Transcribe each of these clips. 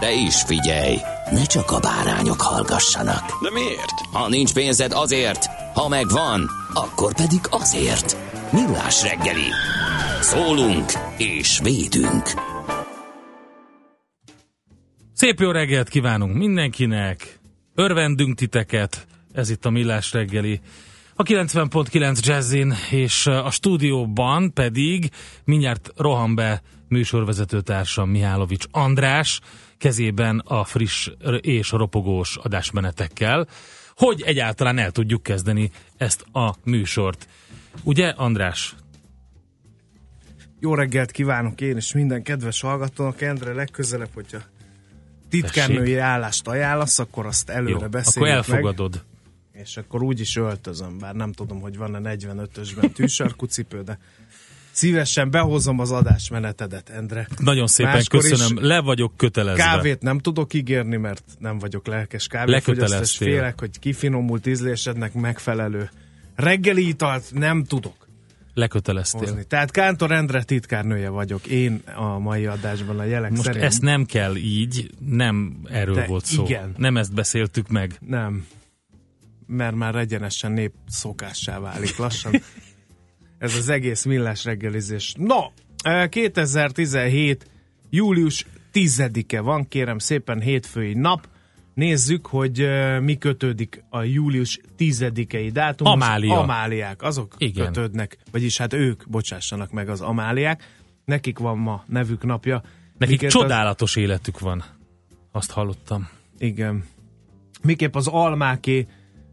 De is figyelj, ne csak a bárányok hallgassanak. De miért? Ha nincs pénzed azért, ha megvan, akkor pedig azért. Millás reggeli. Szólunk és védünk. Szép jó reggelt kívánunk mindenkinek, örvendünk titeket, ez itt a Millás reggeli. A 90.9 Jazzin és a stúdióban pedig mindjárt rohan be műsorvezetőtársam Mihálovics András, kezében a friss és ropogós adásmenetekkel, hogy egyáltalán el tudjuk kezdeni ezt a műsort. Ugye, András? Jó reggelt kívánok én és minden kedves hallgatónak. Endre, legközelebb, hogyha titkárnői állást ajánlasz, akkor azt előre Jó, beszéljük akkor elfogadod. Meg, és akkor úgy is öltözöm, bár nem tudom, hogy van-e 45-ösben tűsarkú cipő, de szívesen behozom az adásmenetedet, Endre. Nagyon szépen Máskor köszönöm, le vagyok kötelezve. Kávét nem tudok ígérni, mert nem vagyok lelkes kávéfogyasztás. Félek, hogy kifinomult ízlésednek megfelelő reggeli italt nem tudok Leköteleztél. hozni. Tehát Kántor Endre titkárnője vagyok én a mai adásban a jelek Most szerint. ezt nem kell így, nem erről De volt szó. igen. Nem ezt beszéltük meg. Nem. Mert már egyenesen nép szokássá válik lassan. Ez az egész millás reggelizés. No, eh, 2017. július 10-e van, kérem szépen, hétfői nap. Nézzük, hogy eh, mi kötődik a július 10-i dátumhoz. Amália. Amáliák, azok Igen. kötődnek, vagyis hát ők bocsássanak meg az amáliák. Nekik van ma nevük napja. Nekik Miképp az- csodálatos életük van. Azt hallottam. Igen. Miképp az almáké,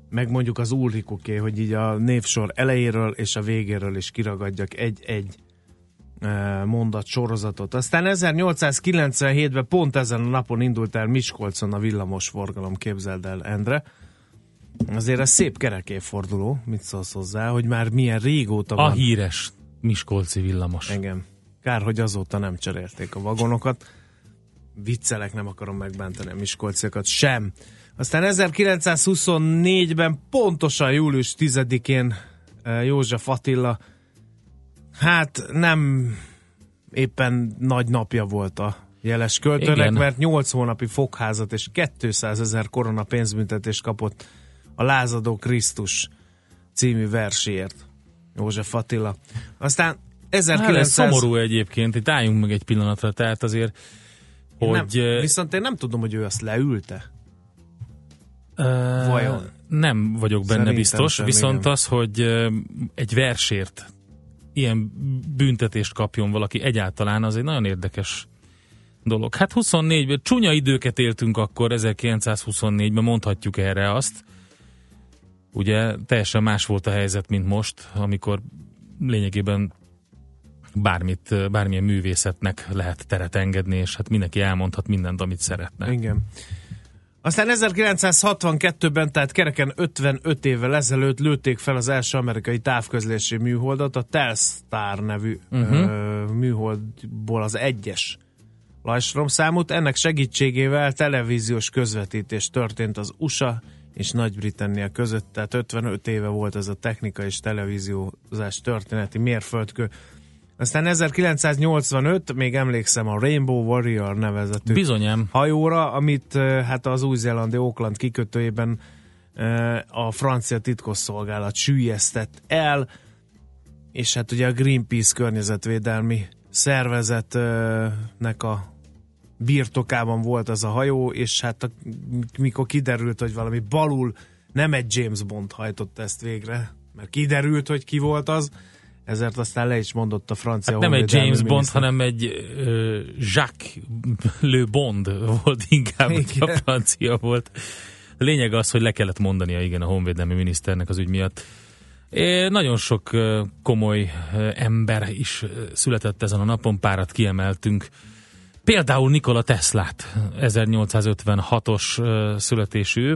meg mondjuk az Ulrikuké, hogy így a névsor elejéről és a végéről is kiragadjak egy-egy eh, mondat sorozatot. Aztán 1897-ben pont ezen a napon indult el Miskolcon a villamos forgalom, képzeld el, Endre. Azért ez szép kerekéforduló, mit szólsz hozzá, hogy már milyen régóta A van. híres Miskolci villamos. Engem. Kár, hogy azóta nem cserélték a vagonokat. Viccelek, nem akarom megbántani a miskolciakat sem. Aztán 1924-ben pontosan július 10-én eh, József Attila hát nem éppen nagy napja volt a jeles költőnek, Igen. mert 8 hónapi fogházat és 200 ezer korona pénzbüntetést kapott a Lázadó Krisztus című verséért. József Attila. Aztán Hát ez 1900... szomorú egyébként, itt álljunk meg egy pillanatra, tehát azért, hogy... nem, eh, viszont én nem tudom, hogy ő azt leülte. Vajon? Nem vagyok benne Szerintem biztos, viszont igen. az, hogy egy versért ilyen büntetést kapjon valaki egyáltalán, az egy nagyon érdekes dolog. Hát 24 csúnya időket éltünk akkor, 1924-ben mondhatjuk erre azt. Ugye teljesen más volt a helyzet, mint most, amikor lényegében bármit, bármilyen művészetnek lehet teret engedni, és hát mindenki elmondhat mindent, amit szeretne. Igen. Aztán 1962-ben, tehát kereken 55 évvel ezelőtt lőtték fel az első amerikai távközlési műholdat, a Telstar nevű uh-huh. ö, műholdból az egyes lajstromszámút. Ennek segítségével televíziós közvetítés történt az USA és Nagy-Britannia között, tehát 55 éve volt ez a technika és televíziózás történeti mérföldkő. Aztán 1985, még emlékszem a Rainbow Warrior nevezetű Bizonyám. hajóra, amit hát az új-zélandi Auckland kikötőjében a francia titkosszolgálat sűjesztett el, és hát ugye a Greenpeace környezetvédelmi szervezetnek a birtokában volt az a hajó, és hát a, mikor kiderült, hogy valami balul nem egy James Bond hajtott ezt végre, mert kiderült, hogy ki volt az, ezért aztán le is mondott a francia Hát nem egy James Bond, miniszter. hanem egy uh, Jacques Le Bond volt inkább, a francia volt. A lényeg az, hogy le kellett mondania igen a honvédelmi miniszternek az ügy miatt. É, nagyon sok komoly ember is született ezen a napon, párat kiemeltünk. Például Nikola Teslát, 1856-os ö, születésű,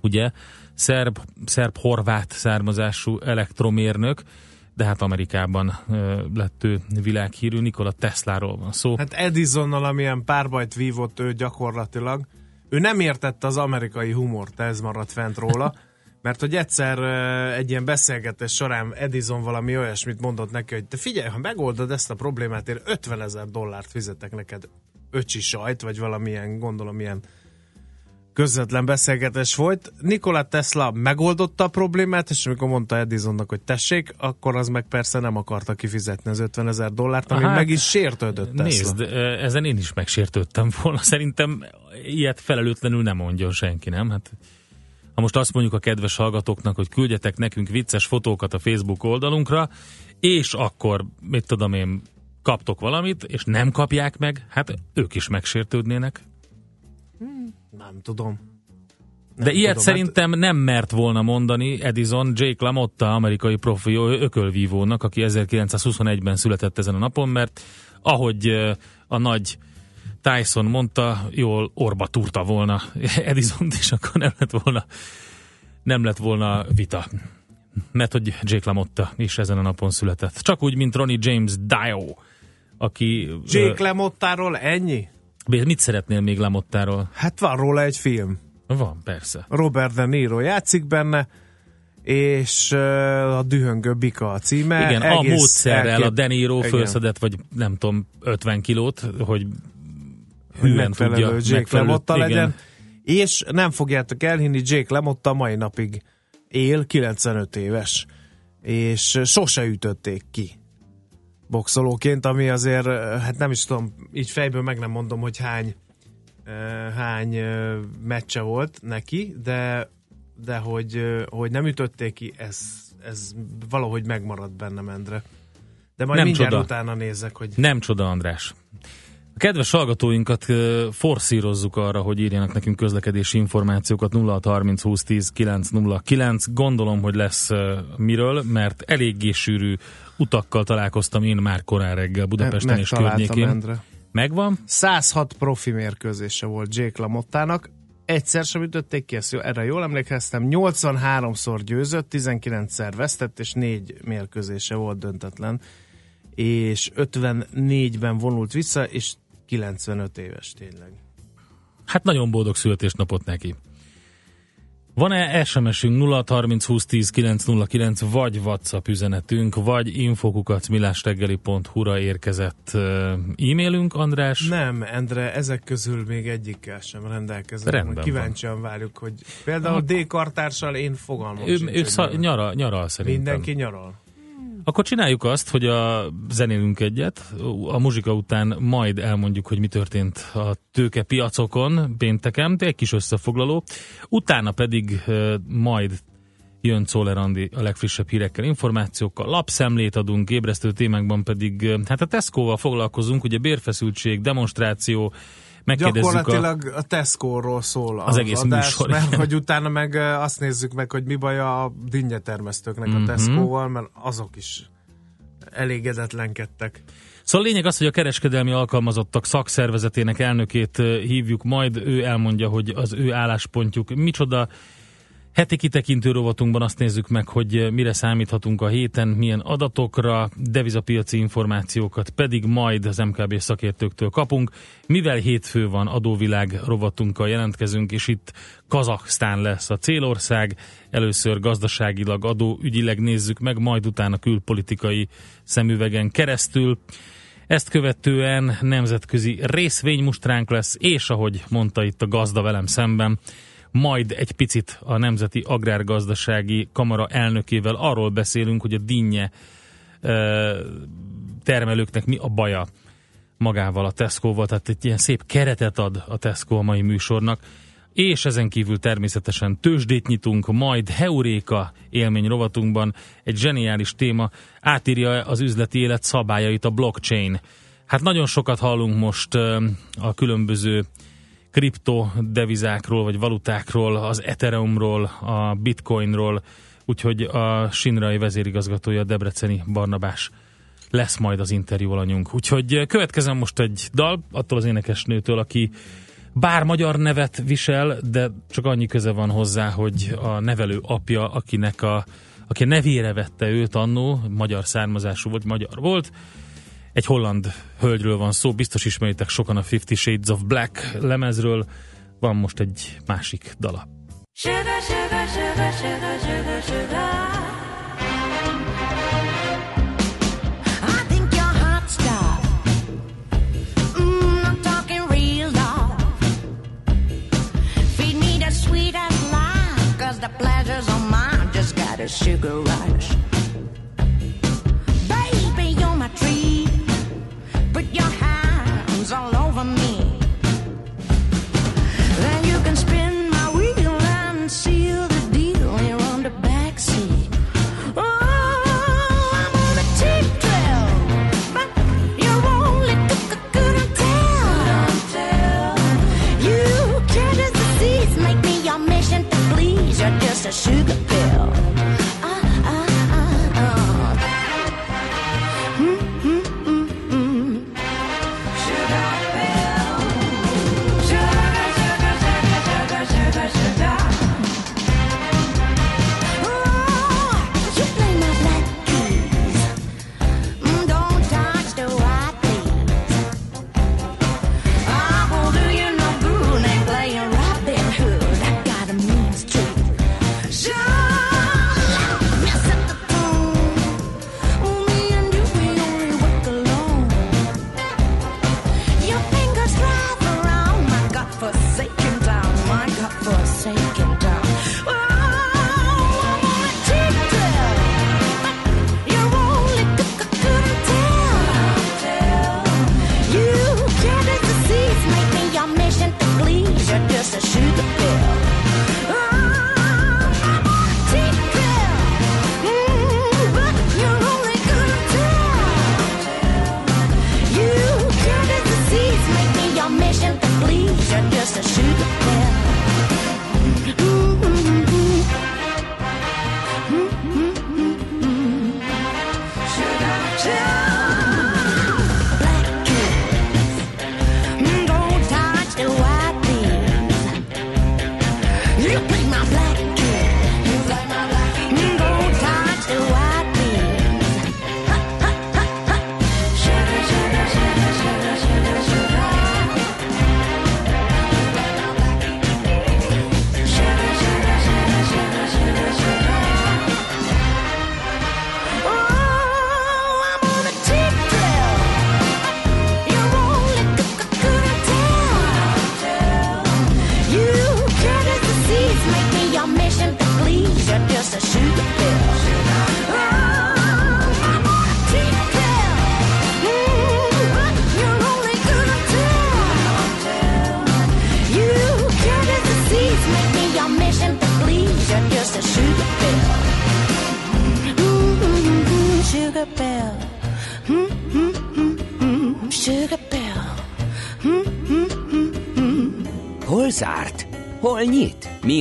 ugye, szerb, szerb-horvát származású elektromérnök, de hát Amerikában ö, lett ő világhírű, Nikola Tesláról van szó. Hát Edisonnal, amilyen párbajt vívott ő gyakorlatilag, ő nem értette az amerikai humort, ez maradt fent róla, mert hogy egyszer egy ilyen beszélgetés során Edison valami olyasmit mondott neki, hogy te figyelj, ha megoldod ezt a problémát, én 50 ezer dollárt fizetek neked öcsi sajt, vagy valamilyen, gondolom ilyen közvetlen beszélgetés volt. Nikola Tesla megoldotta a problémát, és amikor mondta Edisonnak, hogy tessék, akkor az meg persze nem akarta kifizetni az 50 ezer dollárt, ami Hát, meg is sértődött Tesla. Nézd, ezen én is megsértődtem volna. Szerintem ilyet felelőtlenül nem mondjon senki, nem? Hát ha most azt mondjuk a kedves hallgatóknak, hogy küldjetek nekünk vicces fotókat a Facebook oldalunkra, és akkor, mit tudom én, kaptok valamit, és nem kapják meg, hát ők is megsértődnének. Nem tudom. De Nem ilyet tudom, szerintem nem mert volna mondani Edison Jake LaMotta, amerikai profi ökölvívónak, aki 1921-ben született ezen a napon, mert ahogy a nagy Tyson mondta, jól orba turta volna edison és akkor nem lett volna nem lett volna vita. Mert hogy Jake LaMotta is ezen a napon született. Csak úgy, mint Ronnie James Dio, aki... Jake Lemottáról ennyi? Mit szeretnél még LaMottáról? Hát van róla egy film. Van, persze. Robert De Niro játszik benne, és uh, a Dühöngő Bika a címe. Igen, a Egész módszerrel elkép- a Deniro fölszedett, vagy nem tudom, 50 kilót, hogy hűen tudja. Jake igen. legyen. És nem fogjátok elhinni, Jake Lemotta mai napig él, 95 éves. És sose ütötték ki boxolóként, ami azért, hát nem is tudom, így fejből meg nem mondom, hogy hány hány meccse volt neki, de, de hogy, hogy nem ütötték ki, ez, ez valahogy megmaradt bennem, Endre. De majd Nem mindjárt csoda. utána nézek, hogy Nem csoda, András. A kedves hallgatóinkat forszírozzuk arra, hogy írjanak nekünk közlekedési információkat 0630 2010 909. Gondolom, hogy lesz miről, mert eléggé sűrű utakkal találkoztam én már korán reggel Budapesten és megtaláltam, környékén. Endre. Megvan? 106 profi mérkőzése volt Jake Lamottának. Egyszer sem ütötték ki, ezt jó, erre jól emlékeztem. 83-szor győzött, 19-szer vesztett, és négy mérkőzése volt döntetlen. És 54-ben vonult vissza, és 95 éves tényleg. Hát nagyon boldog születésnapot neki. Van-e SMS-ünk 0630 2010 909, vagy WhatsApp üzenetünk, vagy infokukacmilásreggeli.hu-ra érkezett e-mailünk, András? Nem, Endre, ezek közül még egyikkel sem rendelkezem. Rendben Kíváncsian várjuk, hogy például D. kartársal én fogalmam Ő, sincs, ő szá- mi- nyara, nyaral szerintem. Mindenki nyaral. Akkor csináljuk azt, hogy a zenélünk egyet, a muzsika után majd elmondjuk, hogy mi történt a tőkepiacokon pénteken, egy kis összefoglaló. Utána pedig majd jön Czoller a legfrissebb hírekkel, információkkal, lapszemlét adunk, ébresztő témákban pedig, hát a Tesco-val foglalkozunk, ugye bérfeszültség, demonstráció, megkérdezzük a... Gyakorlatilag a Tesco-ról szól Az egész adás, műsor, mert hogy utána meg azt nézzük meg, hogy mi baj a dinnyetermesztőknek Mhm. a Tesco-val, mert azok is elégedetlenkedtek. Szóval a lényeg az, hogy a kereskedelmi alkalmazottak szakszervezetének elnökét hívjuk majd, ő elmondja, hogy az ő álláspontjuk micsoda. Heti kitekintő rovatunkban azt nézzük meg, hogy mire számíthatunk a héten, milyen adatokra, devizapiaci információkat pedig majd az MKB szakértőktől kapunk. Mivel hétfő van, adóvilág rovatunkkal jelentkezünk, és itt Kazaksztán lesz a célország. Először gazdaságilag, adóügyileg nézzük meg, majd utána külpolitikai szemüvegen keresztül. Ezt követően nemzetközi részvénymustránk lesz, és ahogy mondta itt a gazda velem szemben, majd egy picit a Nemzeti Agrárgazdasági Kamara elnökével arról beszélünk, hogy a dinnye termelőknek mi a baja magával a Tesco-val, tehát egy ilyen szép keretet ad a Tesco a mai műsornak, és ezen kívül természetesen tőzsdét nyitunk, majd Heuréka élmény rovatunkban egy zseniális téma átírja az üzleti élet szabályait a blockchain. Hát nagyon sokat hallunk most a különböző kriptodevizákról, vagy valutákról, az Ethereumról, a Bitcoinról, úgyhogy a Sinrai vezérigazgatója Debreceni Barnabás lesz majd az interjú alanyunk. Úgyhogy következem most egy dal attól az énekesnőtől, aki bár magyar nevet visel, de csak annyi köze van hozzá, hogy a nevelő apja, akinek a, aki nevére vette őt annó, magyar származású vagy magyar volt, egy holland hölgyről van szó, biztos ismeritek sokan a Fifty Shades of Black lemezről, van most egy másik dala. Sugar, sugar, sugar, sugar, sugar, sugar. sugar rush. A sugar pill.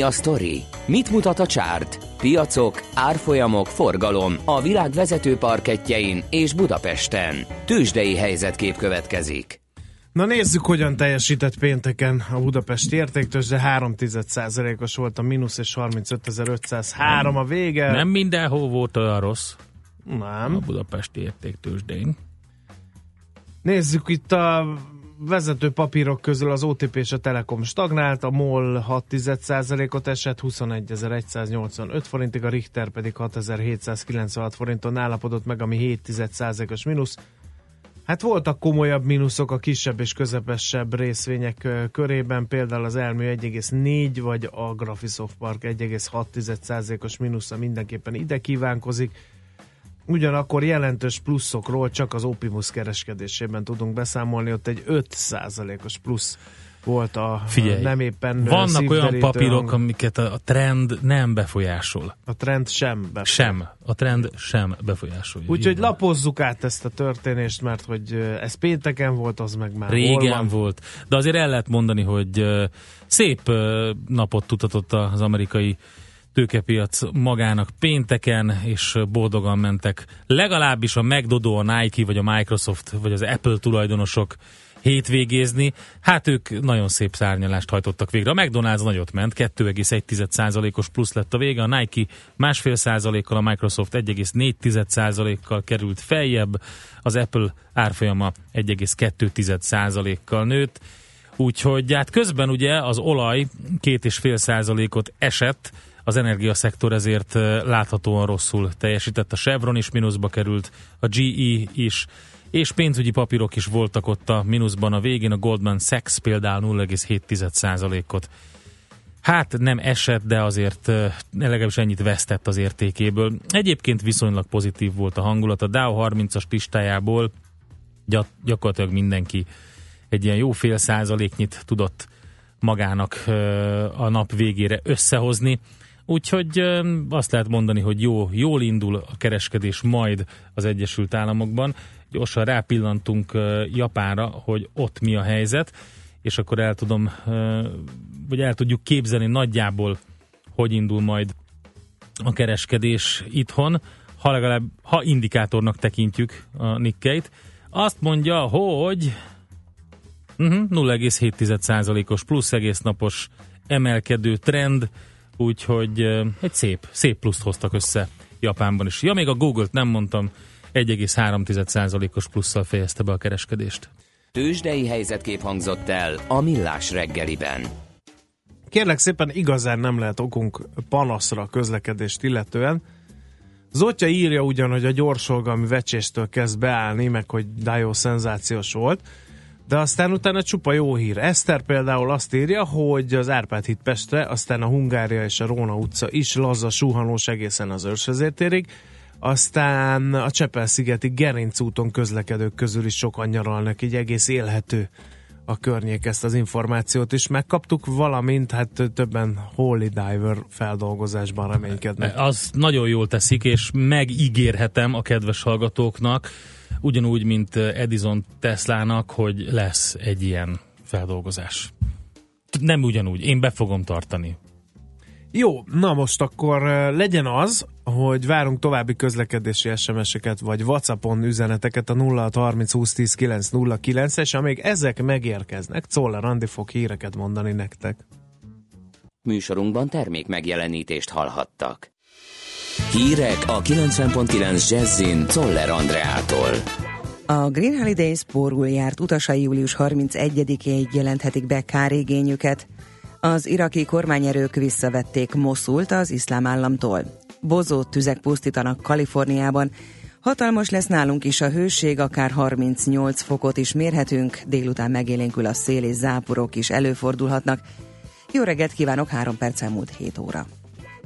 A sztori? Mit mutat a csárt? Piacok, árfolyamok, forgalom a világ vezető parketjein és Budapesten. Tősdei helyzetkép következik. Na nézzük, hogyan teljesített pénteken a Budapesti értéktőzsde. 3 os volt a mínusz és 35.503 a vége. Nem mindenhol volt olyan rossz. Nem. A Budapesti értéktőzsdén. Nézzük itt a vezető papírok közül az OTP és a Telekom stagnált, a MOL 6,1%-ot esett, 21.185 forintig, a Richter pedig 6.796 forinton állapodott meg, ami 7,1%-os mínusz. Hát voltak komolyabb mínuszok a kisebb és közepesebb részvények körében, például az Elmű 1,4 vagy a Graphisoft Park 1,6%-os mínusza mindenképpen ide kívánkozik Ugyanakkor jelentős pluszokról csak az Opimus kereskedésében tudunk beszámolni, ott egy 5%-os plusz volt a Figyelj, nem éppen vannak olyan papírok, amiket a trend nem befolyásol. A trend sem befolyásol. Sem. A trend sem befolyásolja. Úgyhogy lapozzuk át ezt a történést, mert hogy ez pénteken volt, az meg már Régen volt. De azért el lehet mondani, hogy szép napot tutatott az amerikai tőkepiac magának pénteken, és boldogan mentek. Legalábbis a McDodo, a Nike, vagy a Microsoft, vagy az Apple tulajdonosok hétvégézni. Hát ők nagyon szép szárnyalást hajtottak végre. A McDonald's nagyot ment, 2,1%-os plusz lett a vége, a Nike másfél százalékkal, a Microsoft 1,4%-kal került feljebb, az Apple árfolyama 1,2%-kal nőtt. Úgyhogy hát közben ugye az olaj két és fél százalékot esett, az energiaszektor ezért láthatóan rosszul teljesített. A Chevron is mínuszba került, a GE is, és pénzügyi papírok is voltak ott a mínuszban a végén, a Goldman Sachs például 0,7%-ot. Hát nem esett, de azért legalábbis ennyit vesztett az értékéből. Egyébként viszonylag pozitív volt a hangulat. A Dow 30-as listájából gyak- gyakorlatilag mindenki egy ilyen jó fél százaléknyit tudott magának a nap végére összehozni. Úgyhogy azt lehet mondani, hogy jó, jól indul a kereskedés majd az Egyesült Államokban. Gyorsan rápillantunk Japánra, hogy ott mi a helyzet, és akkor el tudom, vagy el tudjuk képzelni nagyjából, hogy indul majd a kereskedés itthon, ha legalább, ha indikátornak tekintjük a Nikkei-t. Azt mondja, hogy uh-huh, 0,7%-os plusz egész napos emelkedő trend, úgyhogy egy szép, szép pluszt hoztak össze Japánban is. Ja, még a Google-t nem mondtam, 1,3%-os plusszal fejezte be a kereskedést. Tőzsdei helyzetkép hangzott el a Millás reggeliben. Kérlek szépen, igazán nem lehet okunk panaszra a közlekedést illetően. Zotya írja ugyan, hogy a gyorsolgalmi vecséstől kezd beállni, meg hogy Dio szenzációs volt, de aztán utána csupa jó hír. Eszter például azt írja, hogy az Árpád híd Pestre, aztán a Hungária és a Róna utca is laza suhanós egészen az őrsvezértérig, aztán a Csepel-szigeti Gerinc úton közlekedők közül is sokan nyaralnak, így egész élhető a környék, ezt az információt is megkaptuk, valamint hát többen Holy Diver feldolgozásban reménykednek. Az nagyon jól teszik, és megígérhetem a kedves hallgatóknak, ugyanúgy, mint Edison Teslának, hogy lesz egy ilyen feldolgozás. Nem ugyanúgy, én be fogom tartani. Jó, na most akkor legyen az, hogy várunk további közlekedési SMS-eket, vagy Whatsappon üzeneteket a 0630 2010 909 és amíg ezek megérkeznek, Czoller Andi fog híreket mondani nektek. Műsorunkban termék megjelenítést hallhattak. Hírek a 90.9 Jazzin Toller Andreától. A Green Holidays pórul járt utasai július 31-ig jelenthetik be kárigényüket. Az iraki kormányerők visszavették Moszult az iszlám államtól. Bozó tüzek pusztítanak Kaliforniában. Hatalmas lesz nálunk is a hőség, akár 38 fokot is mérhetünk, délután megélénkül a szél és záporok is előfordulhatnak. Jó reggelt kívánok, 3 perc elmúlt 7 óra.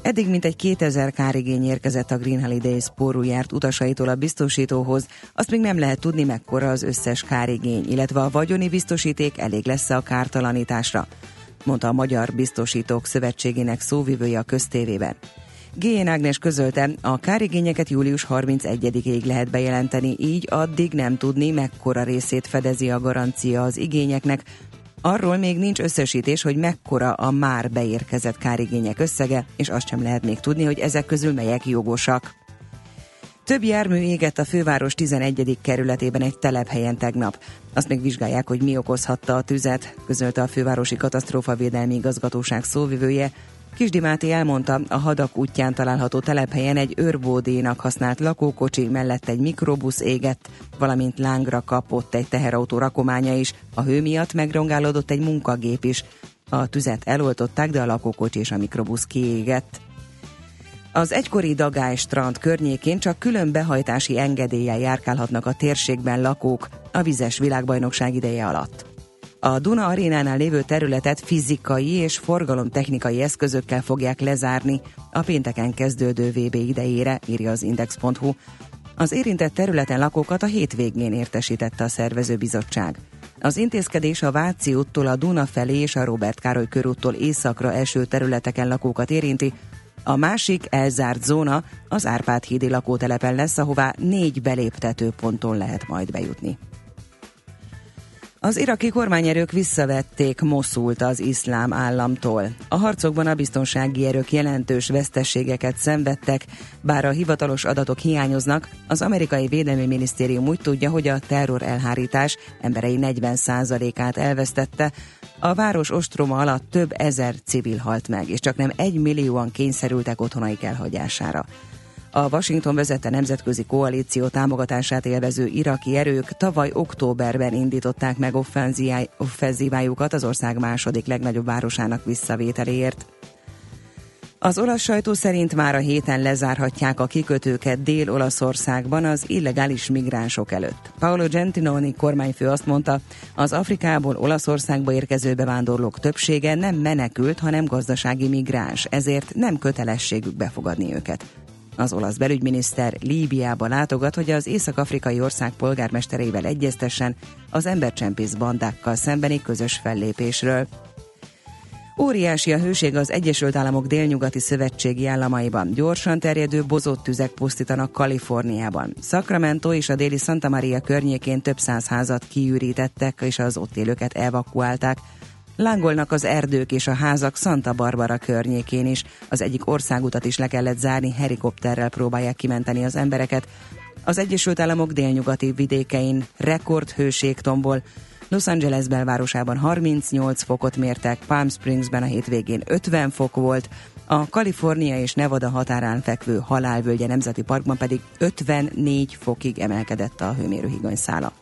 Eddig mintegy 2000 kárigény érkezett a Green Holidays járt utasaitól a biztosítóhoz, azt még nem lehet tudni mekkora az összes kárigény, illetve a vagyoni biztosíték elég lesz a kártalanításra, mondta a Magyar Biztosítók Szövetségének szóvivője a köztévében. G.N. Ágnes közölte, a kárigényeket július 31-ig lehet bejelenteni, így addig nem tudni, mekkora részét fedezi a garancia az igényeknek, Arról még nincs összesítés, hogy mekkora a már beérkezett kárigények összege, és azt sem lehet még tudni, hogy ezek közül melyek jogosak. Több jármű égett a főváros 11. kerületében egy telephelyen tegnap. Azt még vizsgálják, hogy mi okozhatta a tüzet, közölte a fővárosi katasztrófavédelmi igazgatóság szóvivője. Kisdi Máté elmondta, a hadak útján található telephelyen egy őrbódénak használt lakókocsi mellett egy mikrobusz égett, valamint lángra kapott egy teherautó rakománya is, a hő miatt megrongálódott egy munkagép is. A tüzet eloltották, de a lakókocsi és a mikrobusz kiégett. Az egykori Dagály strand környékén csak külön behajtási engedéllyel járkálhatnak a térségben lakók a vizes világbajnokság ideje alatt. A Duna arénánál lévő területet fizikai és forgalomtechnikai eszközökkel fogják lezárni a pénteken kezdődő VB idejére, írja az Index.hu. Az érintett területen lakókat a hétvégén értesítette a szervezőbizottság. Az intézkedés a Váci úttól a Duna felé és a Robert Károly körúttól északra eső területeken lakókat érinti, a másik elzárt zóna az Árpád hídi lakótelepen lesz, ahová négy beléptető ponton lehet majd bejutni. Az iraki kormányerők visszavették Moszult az iszlám államtól. A harcokban a biztonsági erők jelentős vesztességeket szenvedtek, bár a hivatalos adatok hiányoznak, az amerikai védelmi minisztérium úgy tudja, hogy a terror elhárítás emberei 40%-át elvesztette, a város ostroma alatt több ezer civil halt meg, és csak nem egy millióan kényszerültek otthonaik elhagyására. A Washington vezette nemzetközi koalíció támogatását élvező iraki erők tavaly októberben indították meg offenzívájukat az ország második legnagyobb városának visszavételéért. Az olasz sajtó szerint már a héten lezárhatják a kikötőket Dél-Olaszországban az illegális migránsok előtt. Paolo Gentiloni kormányfő azt mondta, az Afrikából Olaszországba érkező bevándorlók többsége nem menekült, hanem gazdasági migráns, ezért nem kötelességük befogadni őket. Az olasz belügyminiszter Líbiába látogat, hogy az észak-afrikai ország polgármestereivel egyeztessen az embercsempész bandákkal szembeni közös fellépésről. Óriási a hőség az Egyesült Államok délnyugati szövetségi államaiban. Gyorsan terjedő bozott tüzek pusztítanak Kaliforniában. Sacramento és a déli Santa Maria környékén több száz házat kiürítettek, és az ott élőket evakuálták. Lángolnak az erdők és a házak Santa Barbara környékén is. Az egyik országutat is le kellett zárni, helikopterrel próbálják kimenteni az embereket. Az Egyesült Államok délnyugati vidékein rekordhőség tombol. Los Angeles belvárosában 38 fokot mértek, Palm Springsben a hétvégén 50 fok volt, a Kalifornia és Nevada határán fekvő Halálvölgye Nemzeti Parkban pedig 54 fokig emelkedett a hőmérőhigany szála.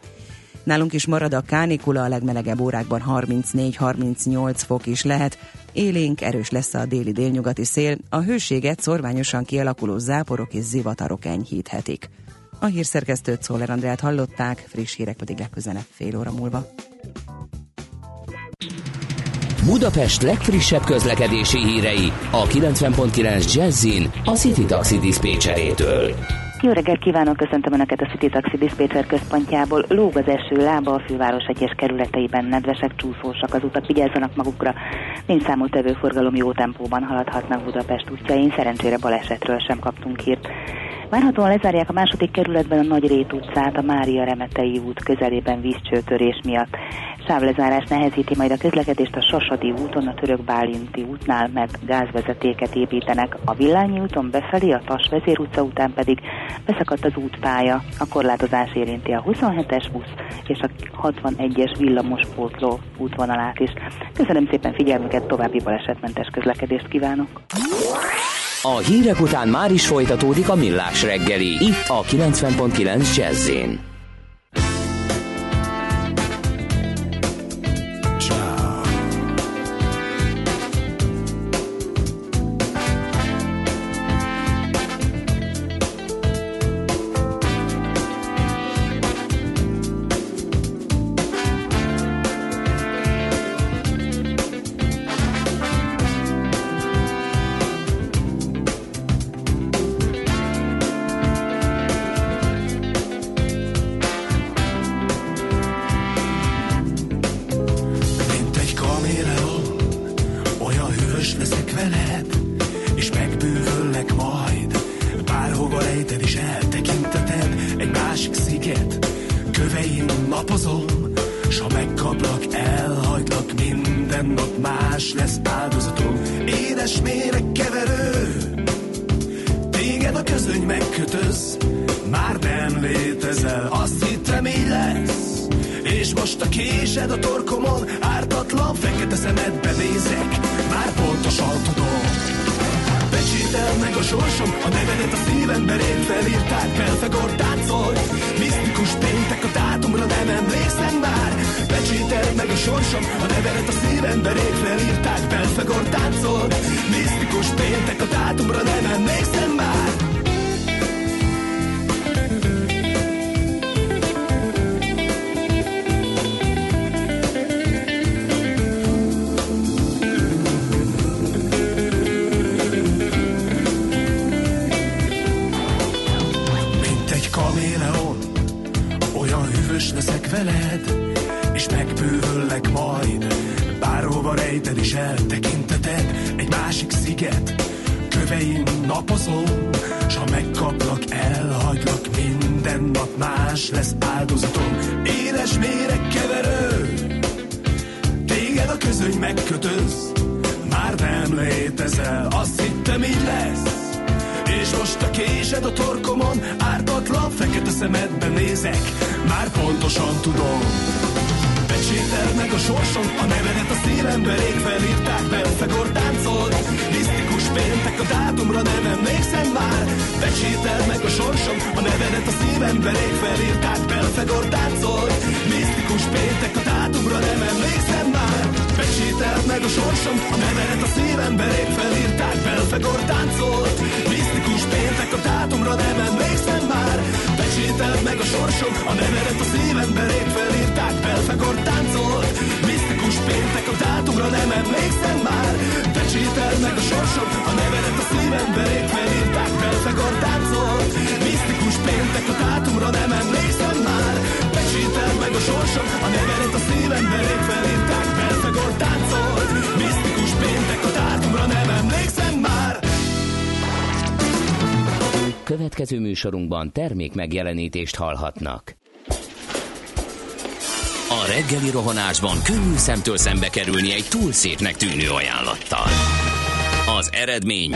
Nálunk is marad a kánikula, a legmelegebb órákban 34-38 fok is lehet. Élénk, erős lesz a déli délnyugati szél, a hőséget szorványosan kialakuló záporok és zivatarok enyhíthetik. A hírszerkesztőt Szóler Andrát hallották, friss hírek pedig legközelebb fél óra múlva. Budapest legfrissebb közlekedési hírei a 90.9 Jazzin a City Taxi Dispécsejétől. Jó reggelt kívánok, köszöntöm Önöket a City Taxi Dispatcher központjából. Lóg az eső lába a főváros egyes kerületeiben, nedvesek, csúszósak az utak, vigyázzanak magukra. Nincs tevő forgalom jó tempóban haladhatnak Budapest útjain, szerencsére balesetről sem kaptunk hírt. Várhatóan lezárják a második kerületben a Nagy Rét utcát a Mária Remetei út közelében vízcsőtörés miatt. Sávlezárás nehezíti majd a közlekedést a Sasadi úton, a Török Bálinti útnál, mert gázvezetéket építenek. A Villányi úton befelé, a Tas vezér utca után pedig beszakadt az útpálya. A korlátozás érinti a 27-es busz és a 61-es villamos pótló útvonalát is. Köszönöm szépen figyelmüket, további balesetmentes közlekedést kívánok! A hírek után már is folytatódik a millás reggeli, itt a 90.9 jazz közöny megkötöz Már nem létezel, azt hittem így lesz. És most a késed a torkomon Ártatlan fekete szemedben nézek. Már pontosan tudom. Pecsétel meg a sorsom A nevedet a szívembe rég felírták Belfegor táncolt. Misztikus péntek a dátumra nem emlékszem már Pecsétel meg a sorsom A nevedet a szívembe rég felírták Belfegor táncolt. Misztikus péntek a dátumra nem emlékszem már Pecsétel meg a sorsom A nevedet a szívembe rég felírták Belfegor táncolt. Misztikus péntek a dátumra nem emlékszem már. Pecsételt meg a sorsom A nevedet a szívembe rég felírták Belfegor táncolt. Misztikus péntek a dátumra nem emlékszem már. Pecsételt meg a sorsom A nevedet a szívembe rég felírták Belfegor táncolt. Misztikus péntek a dátumra nem emlékszem már. Pecsételt meg a sorsom A nevedet a szívembe rég felírták Belfegor táncolt Misztikus péntek a dátumra nem emlékszem már Következő műsorunkban termék megjelenítést hallhatnak. A reggeli rohanásban könnyű szemtől szembe kerülni egy túl szépnek tűnő ajánlattal. Az eredmény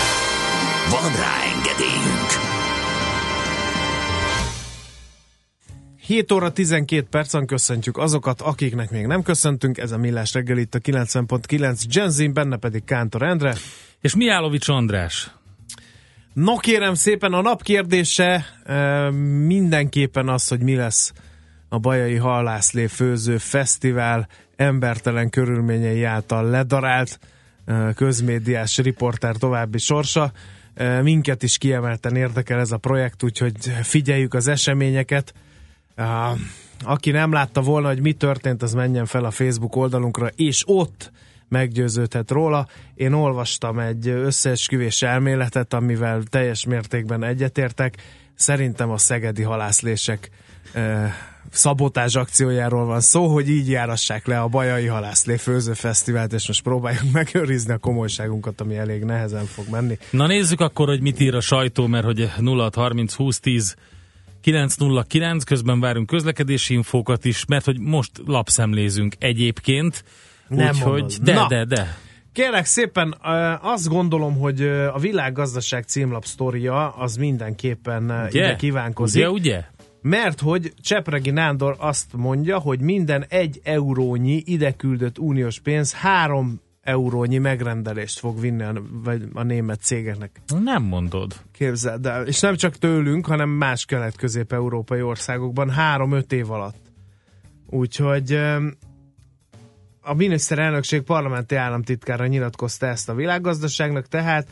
Van rá engedélyünk! 7 óra 12 percen köszöntjük azokat, akiknek még nem köszöntünk. Ez a Millás reggel itt a 90.9 Genzin, benne pedig Kántor Endre. És Miálovics András. No kérem szépen, a nap kérdése mindenképpen az, hogy mi lesz a Bajai Hallászlé Főző Fesztivál embertelen körülményei által ledarált közmédiás riporter további sorsa. Minket is kiemelten érdekel ez a projekt, úgyhogy figyeljük az eseményeket. Aki nem látta volna, hogy mi történt, az menjen fel a Facebook oldalunkra, és ott meggyőződhet róla. Én olvastam egy összeesküvés elméletet, amivel teljes mértékben egyetértek. Szerintem a szegedi halászlések szabotázs akciójáról van szó, hogy így járassák le a Bajai Halászlé Főző Fesztivált, és most próbáljuk megőrizni a komolyságunkat, ami elég nehezen fog menni. Na nézzük akkor, hogy mit ír a sajtó, mert hogy 0630 20 10 909, közben várunk közlekedési infókat is, mert hogy most lapszemlézünk egyébként. Nem Úgyhogy, de, Na. de, de. Kérlek szépen, azt gondolom, hogy a világgazdaság címlap sztoria az mindenképpen Ugye? ide kívánkozik. Ugye, ugye? Mert hogy Csepregi Nándor azt mondja, hogy minden egy eurónyi ide küldött uniós pénz három eurónyi megrendelést fog vinni a, vagy a német cégeknek. Nem mondod. Képzeld el. És nem csak tőlünk, hanem más kelet-közép-európai országokban három-öt év alatt. Úgyhogy a miniszterelnökség parlamenti államtitkára nyilatkozta ezt a világgazdaságnak, tehát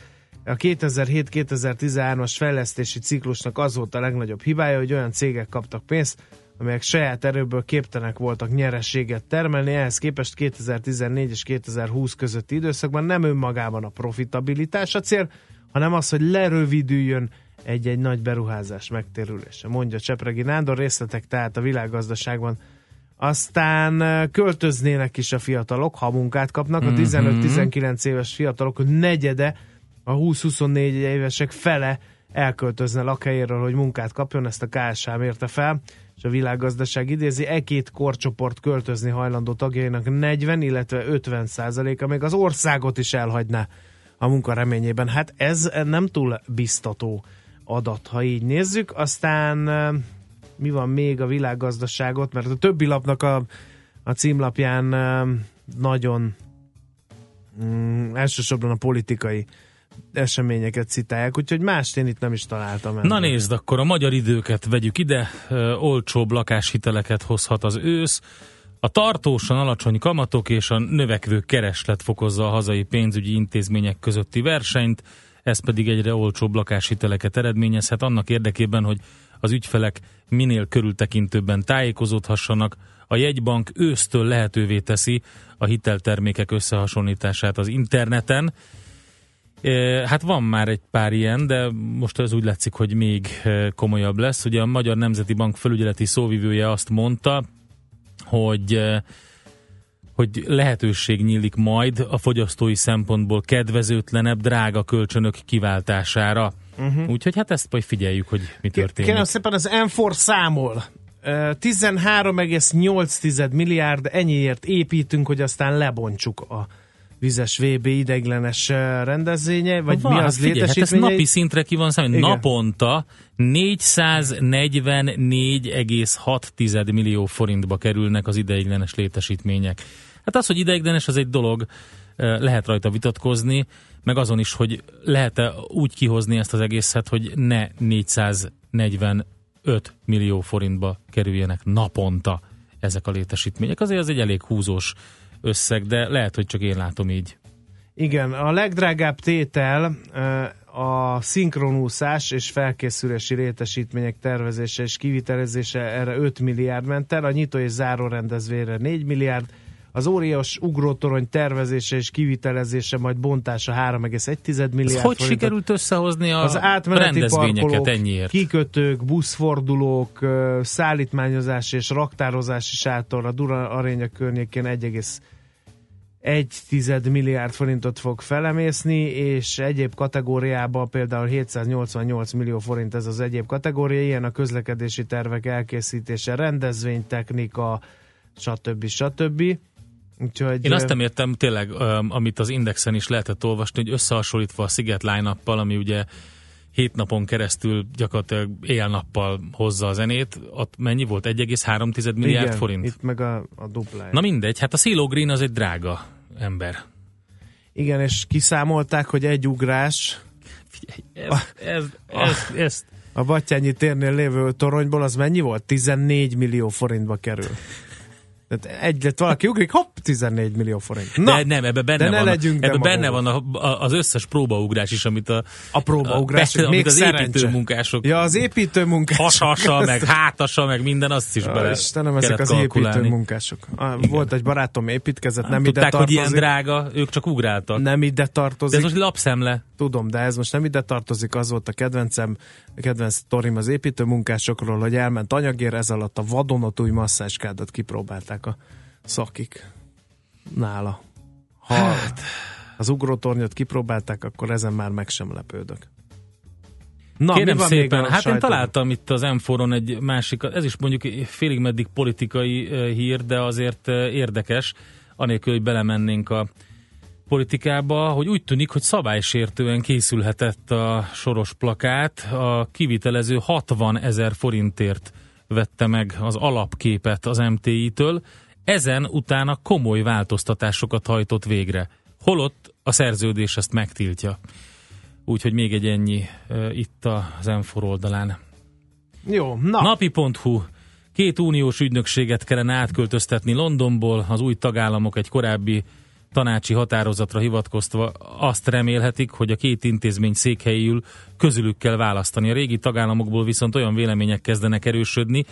a 2007-2013-as fejlesztési ciklusnak az volt a legnagyobb hibája, hogy olyan cégek kaptak pénzt, amelyek saját erőből képtelenek voltak nyerességet termelni, ehhez képest 2014 és 2020 közötti időszakban nem önmagában a profitabilitás a cél, hanem az, hogy lerövidüljön egy-egy nagy beruházás megtérülése, mondja Csepregi Nándor, részletek tehát a világgazdaságban. Aztán költöznének is a fiatalok, ha munkát kapnak, a 15-19 éves fiatalok negyede, a 20-24 évesek fele elköltözne lakhelyéről, hogy munkát kapjon, ezt a KSH mérte fel, és a világgazdaság idézi, e két korcsoport költözni hajlandó tagjainak 40, illetve 50 százaléka még az országot is elhagyná a munka reményében. Hát ez nem túl biztató adat, ha így nézzük. Aztán mi van még a világgazdaságot, mert a többi lapnak a, a címlapján nagyon mm, elsősorban a politikai eseményeket citálják, úgyhogy mást én itt nem is találtam. Na ebben. nézd, akkor a magyar időket vegyük ide. Ö, olcsóbb lakáshiteleket hozhat az ősz. A tartósan alacsony kamatok és a növekvő kereslet fokozza a hazai pénzügyi intézmények közötti versenyt, ez pedig egyre olcsóbb lakáshiteleket eredményezhet annak érdekében, hogy az ügyfelek minél körültekintőbben tájékozódhassanak, a jegybank ősztől lehetővé teszi a hiteltermékek összehasonlítását az interneten. Hát van már egy pár ilyen, de most ez úgy látszik, hogy még komolyabb lesz. Ugye a Magyar Nemzeti Bank felügyeleti szóvivője azt mondta, hogy hogy lehetőség nyílik majd a fogyasztói szempontból kedvezőtlenebb, drága kölcsönök kiváltására. Uh-huh. Úgyhogy hát ezt majd figyeljük, hogy mi történik. Kérem szépen az M4 számol. Ö, 13,8 milliárd ennyiért építünk, hogy aztán lebontsuk a vizes VB ideiglenes ö, rendezvénye, vagy Van, mi hát az figyelj, hát ez napi szintre ki van számít. Naponta 444,6 millió forintba kerülnek az ideiglenes létesítmények. Hát az, hogy ideiglenes, az egy dolog, eh, lehet rajta vitatkozni, meg azon is, hogy lehet-e úgy kihozni ezt az egészet, hogy ne 445 millió forintba kerüljenek naponta ezek a létesítmények. Azért az egy elég húzós összeg, de lehet, hogy csak én látom így. Igen, a legdrágább tétel a szinkronúszás és felkészülési létesítmények tervezése és kivitelezése erre 5 milliárd ment el, a nyitó és záró rendezvényre 4 milliárd, az óriás ugrótorony tervezése és kivitelezése, majd bontása 3,1 milliárd Ez hogy forintot. sikerült összehozni a az átmeneti rendezvényeket parkolók, ennyiért? kikötők, buszfordulók, szállítmányozás és raktározási sátor a Dura Arénya környékén 1,1 milliárd forintot fog felemészni, és egyéb kategóriában például 788 millió forint ez az egyéb kategória, ilyen a közlekedési tervek elkészítése, rendezvénytechnika, stb. stb. Úgyhogy Én azt nem értem tényleg, amit az Indexen is lehetett olvasni, hogy összehasonlítva a Sziget line ami ugye hét napon keresztül gyakorlatilag éjjel-nappal hozza a zenét, ott mennyi volt? 1,3 milliárd igen, forint? Itt meg a, a duplája. Na mindegy, hát a Silo Green az egy drága ember. Igen, és kiszámolták, hogy egy ugrás Ez, ez, ez, ez, a Battyányi térnél lévő toronyból az mennyi volt? 14 millió forintba kerül. Tehát egy lett valaki ugrik, hopp, 14 millió forint. Na, de nem, ebbe benne de van, legyünk ebbe benne van a, a, az összes próbaugrás is, amit a, a próbaugrás, a, még amit az építőmunkások Ja, az építőmunkások. hasasa, meg hátasa, meg minden, azt is Ja, bele Istenem, ezek az építőmunkások. Ah, Volt egy barátom építkezett, nem, Nem ide tudták, hogy tartozik. ilyen drága, ők csak ugráltak. Nem ide De tartozik. ez most lapszemle. Tudom, de ez most nem ide tartozik, az volt a kedvencem, a kedvenc sztorim az építőmunkásokról, hogy elment anyagér, ez alatt a vadonatúj masszáskádat kipróbálták a szakik nála. Ha hát. az ugrótornyot kipróbálták, akkor ezen már meg sem lepődök. Na, Kérem szépen, hát én sajtóban? találtam itt az m egy másik, ez is mondjuk félig meddig politikai hír, de azért érdekes, anélkül, hogy belemennénk a politikába, hogy úgy tűnik, hogy szabálysértően készülhetett a soros plakát, a kivitelező 60 ezer forintért vette meg az alapképet az MTI-től, ezen utána komoly változtatásokat hajtott végre. Holott a szerződés ezt megtiltja. Úgyhogy még egy ennyi uh, itt az M4 oldalán. Jó, na. Napi.hu Két uniós ügynökséget kellene átköltöztetni Londonból, az új tagállamok egy korábbi tanácsi határozatra hivatkozva azt remélhetik, hogy a két intézmény székhelyül közülük kell választani. A régi tagállamokból viszont olyan vélemények kezdenek erősödni,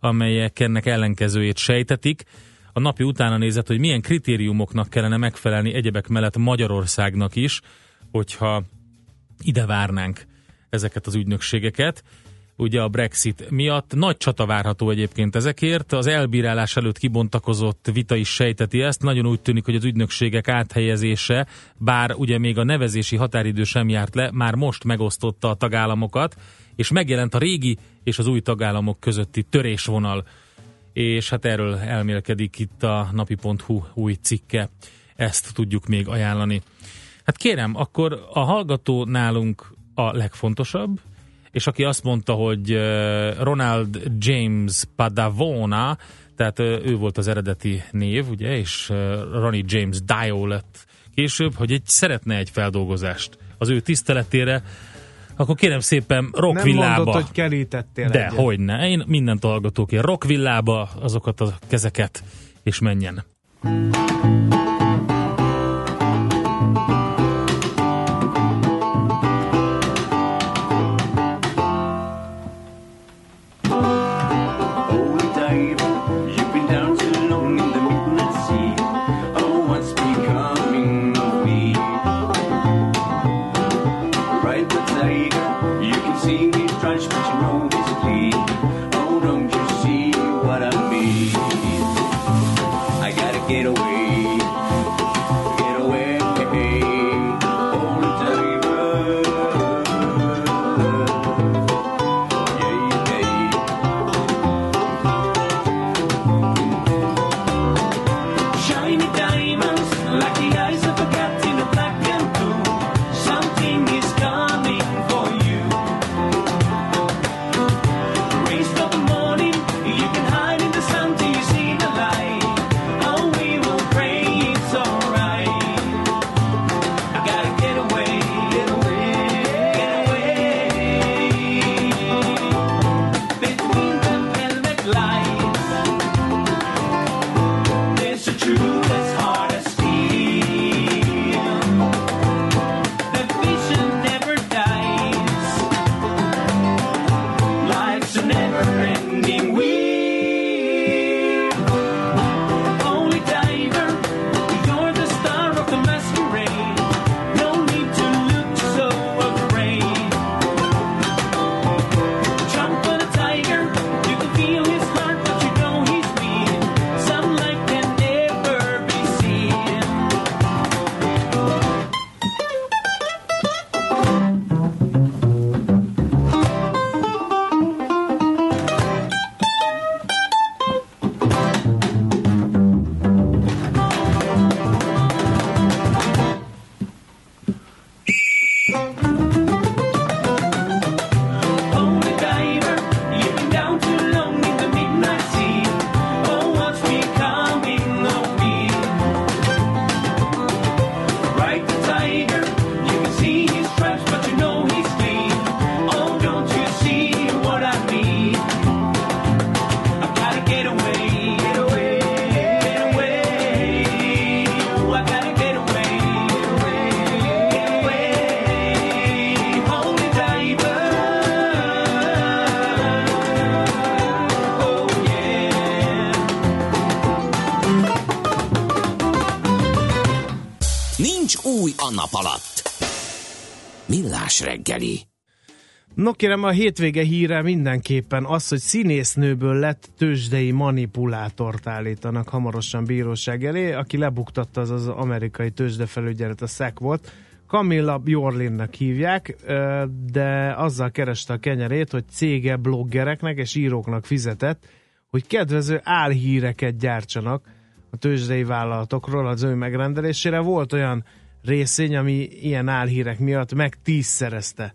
amelyek ennek ellenkezőjét sejtetik. A napi utána nézett, hogy milyen kritériumoknak kellene megfelelni egyebek mellett Magyarországnak is, hogyha ide várnánk ezeket az ügynökségeket. Ugye a Brexit miatt nagy csata várható egyébként ezekért. Az elbírálás előtt kibontakozott vita is sejteti ezt. Nagyon úgy tűnik, hogy az ügynökségek áthelyezése, bár ugye még a nevezési határidő sem járt le, már most megosztotta a tagállamokat, és megjelent a régi és az új tagállamok közötti törésvonal. És hát erről elmélkedik itt a napi.hu új cikke. Ezt tudjuk még ajánlani. Hát kérem, akkor a hallgató nálunk a legfontosabb, és aki azt mondta, hogy Ronald James Padavona, tehát eh, ő volt az eredeti név, ugye, és Ronnie James Dio lett később, hogy egy, szeretne egy feldolgozást az ő tiszteletére, akkor kérem szépen Nem Rockvillába. mondod, hogy kerítettél De, egyet. hogyne. Én mindent hallgatok én. Rockvillába azokat a kezeket és menjen. Holy You can see trudge, but you know. Oh, don't you see what I mean? I gotta get away, nap alatt. Millás reggeli. No kérem, a hétvége híre mindenképpen az, hogy színésznőből lett tőzsdei manipulátort állítanak hamarosan bíróság elé. Aki lebuktatta, az az amerikai tőzsdefelügyelet, a SEC volt. Camilla Bjorlinnak hívják, de azzal kereste a kenyerét, hogy cége bloggereknek és íróknak fizetett, hogy kedvező álhíreket gyártsanak a tőzsdei vállalatokról az ő megrendelésére. Volt olyan részény, ami ilyen álhírek miatt meg tízszerezte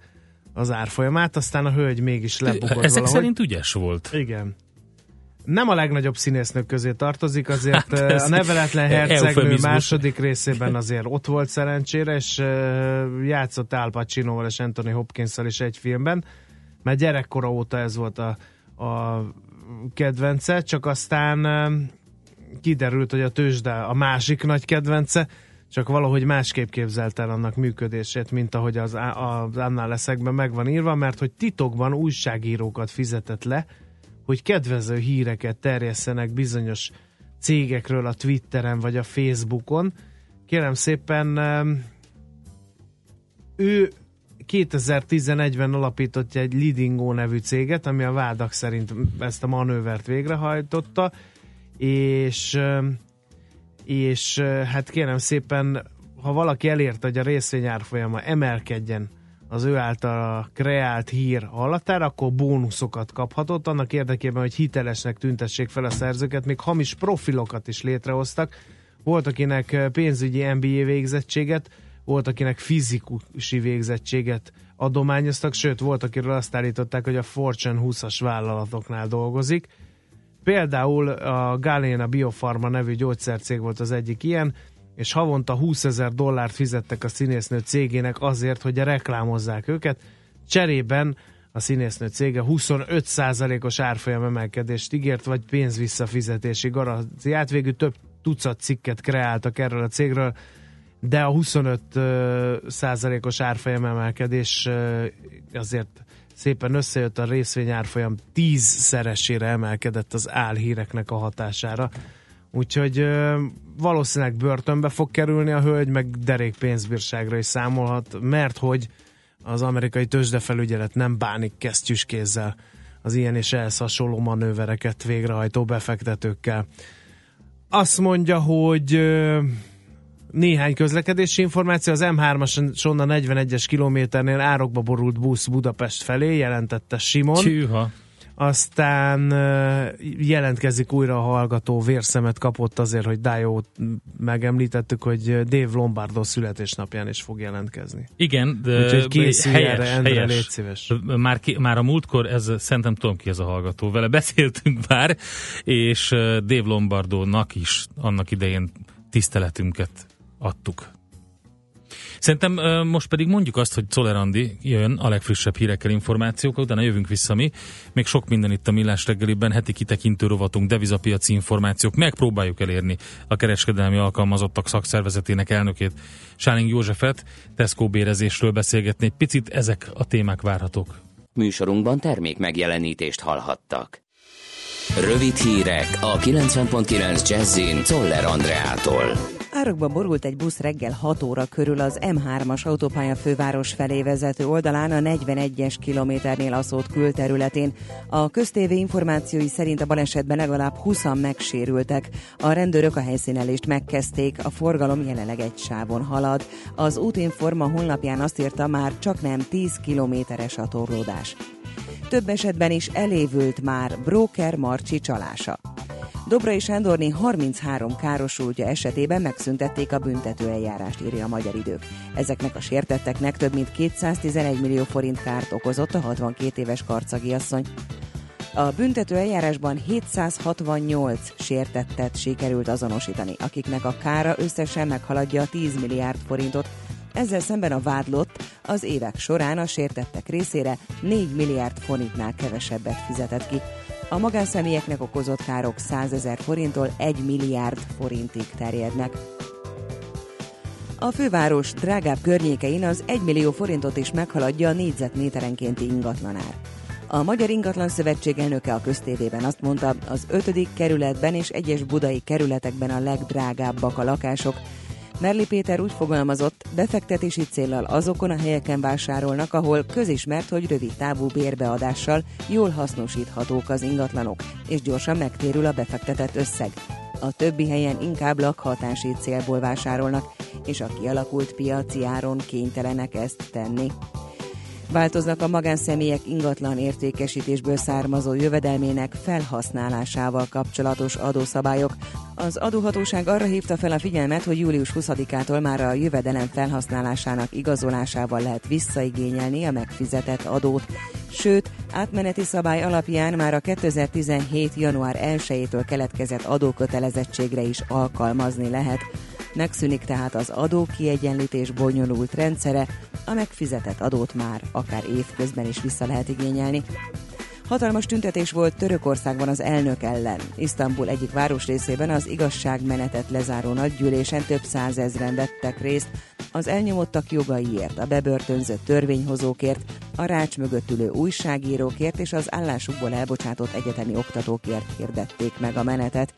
az árfolyamát, aztán a hölgy mégis lebukott Ezek valahogy. szerint ügyes volt. Igen. Nem a legnagyobb színésznők közé tartozik, azért Hát ez a neveletlen hercegnő eufemizmus. második részében azért ott volt szerencsére, és uh, játszott Al Pacinoval és Anthony hopkins is egy filmben, mert gyerekkora óta ez volt a, a kedvence, csak aztán uh, kiderült, hogy a tőzsde a másik nagy kedvence, csak valahogy másképp képzelt el annak működését, mint ahogy az, az annál leszekben meg van írva, mert hogy titokban újságírókat fizetett le, hogy kedvező híreket terjesszenek bizonyos cégekről a Twitteren vagy a Facebookon. Kérem szépen, ő 2011-ben alapított egy Lidingo nevű céget, ami a vádak szerint ezt a manővert végrehajtotta, és és hát kérem szépen, ha valaki elérte, hogy a részvényárfolyama emelkedjen az ő által kreált hír hallatára, akkor bónuszokat kaphatott, annak érdekében, hogy hitelesnek tüntessék fel a szerzőket, még hamis profilokat is létrehoztak. Volt, akinek pénzügyi MBA végzettséget, volt, akinek fizikusi végzettséget adományoztak, sőt, volt, akiről azt állították, hogy a Fortune 20-as vállalatoknál dolgozik. Például a Galena Biofarma nevű gyógyszercég volt az egyik ilyen, és havonta 20 ezer dollárt fizettek a színésznő cégének azért, hogy reklámozzák őket. Cserében a színésznő cége 25%-os árfolyam emelkedést ígért, vagy pénzvisszafizetési garanciát. Végül több tucat cikket kreáltak erről a cégről, de a 25 ö, százalékos árfolyam emelkedés azért szépen összejött a részvény árfolyam tízszeresére emelkedett az álhíreknek a hatására. Úgyhogy valószínűleg börtönbe fog kerülni a hölgy, meg derék pénzbírságra is számolhat, mert hogy az amerikai tőzsdefelügyelet nem bánik kesztyűs kézzel az ilyen és ehhez hasonló manővereket végrehajtó befektetőkkel. Azt mondja, hogy néhány közlekedési információ. Az M3-ason a 41-es kilométernél árokba borult busz Budapest felé, jelentette Simon. Tűha. Aztán jelentkezik újra a hallgató, vérszemet kapott azért, hogy Dio megemlítettük, hogy Dave Lombardo születésnapján is fog jelentkezni. Igen, de Úgyhogy készülj helyes, erre, Endre, helyes. légy szíves. Már, ki, már a múltkor, ez, szerintem tudom ki ez a hallgató, vele beszéltünk már, és Dave Lombardónak is annak idején tiszteletünket adtuk. Szerintem most pedig mondjuk azt, hogy Czoller Andi jön a legfrissebb hírekkel, információkkal, utána jövünk vissza mi. Még sok minden itt a Millás reggeliben, heti kitekintő rovatunk, devizapiaci információk. Megpróbáljuk elérni a kereskedelmi alkalmazottak szakszervezetének elnökét, Sáling Józsefet, Tesco bérezésről beszélgetni. Egy picit ezek a témák várhatók. Műsorunkban termék megjelenítést hallhattak. Rövid hírek a 90.9 Jazzin Toller Andreától. Árokba borult egy busz reggel 6 óra körül az M3-as autópálya főváros felé vezető oldalán a 41-es kilométernél a szót külterületén. A köztévé információi szerint a balesetben legalább 20 megsérültek. A rendőrök a helyszínelést megkezdték, a forgalom jelenleg egy sávon halad. Az útinforma honlapján azt írta már csak nem 10 kilométeres a torlódás. Több esetben is elévült már Broker Marcsi csalása. Dobrai Sándorné 33 károsultja esetében megszüntették a büntetőeljárást, írja a Magyar Idők. Ezeknek a sértetteknek több mint 211 millió forint kárt okozott a 62 éves karcagi asszony. A büntető eljárásban 768 sértettet sikerült azonosítani, akiknek a kára összesen meghaladja a 10 milliárd forintot, ezzel szemben a vádlott az évek során a sértettek részére 4 milliárd forintnál kevesebbet fizetett ki. A magánszemélyeknek okozott károk 100 ezer forinttól 1 milliárd forintig terjednek. A főváros drágább környékein az 1 millió forintot is meghaladja a négyzetméterenkénti ingatlanár. A Magyar Ingatlan Szövetség elnöke a köztévében azt mondta, az 5. kerületben és egyes budai kerületekben a legdrágábbak a lakások, Merli Péter úgy fogalmazott, befektetési céllal azokon a helyeken vásárolnak, ahol közismert, hogy rövid távú bérbeadással jól hasznosíthatók az ingatlanok, és gyorsan megtérül a befektetett összeg. A többi helyen inkább lakhatási célból vásárolnak, és a kialakult piaci áron kénytelenek ezt tenni. Változnak a magánszemélyek ingatlan értékesítésből származó jövedelmének felhasználásával kapcsolatos adószabályok. Az adóhatóság arra hívta fel a figyelmet, hogy július 20-ától már a jövedelem felhasználásának igazolásával lehet visszaigényelni a megfizetett adót. Sőt, átmeneti szabály alapján már a 2017. január 1-től keletkezett adókötelezettségre is alkalmazni lehet. Megszűnik tehát az adó kiegyenlítés bonyolult rendszere, a megfizetett adót már akár évközben is vissza lehet igényelni. Hatalmas tüntetés volt Törökországban az elnök ellen. Isztambul egyik városrészében az igazságmenetet lezáró nagygyűlésen több százezren vettek részt az elnyomottak jogaiért, a bebörtönzött törvényhozókért, a rács mögött ülő újságírókért és az állásukból elbocsátott egyetemi oktatókért hirdették meg a menetet.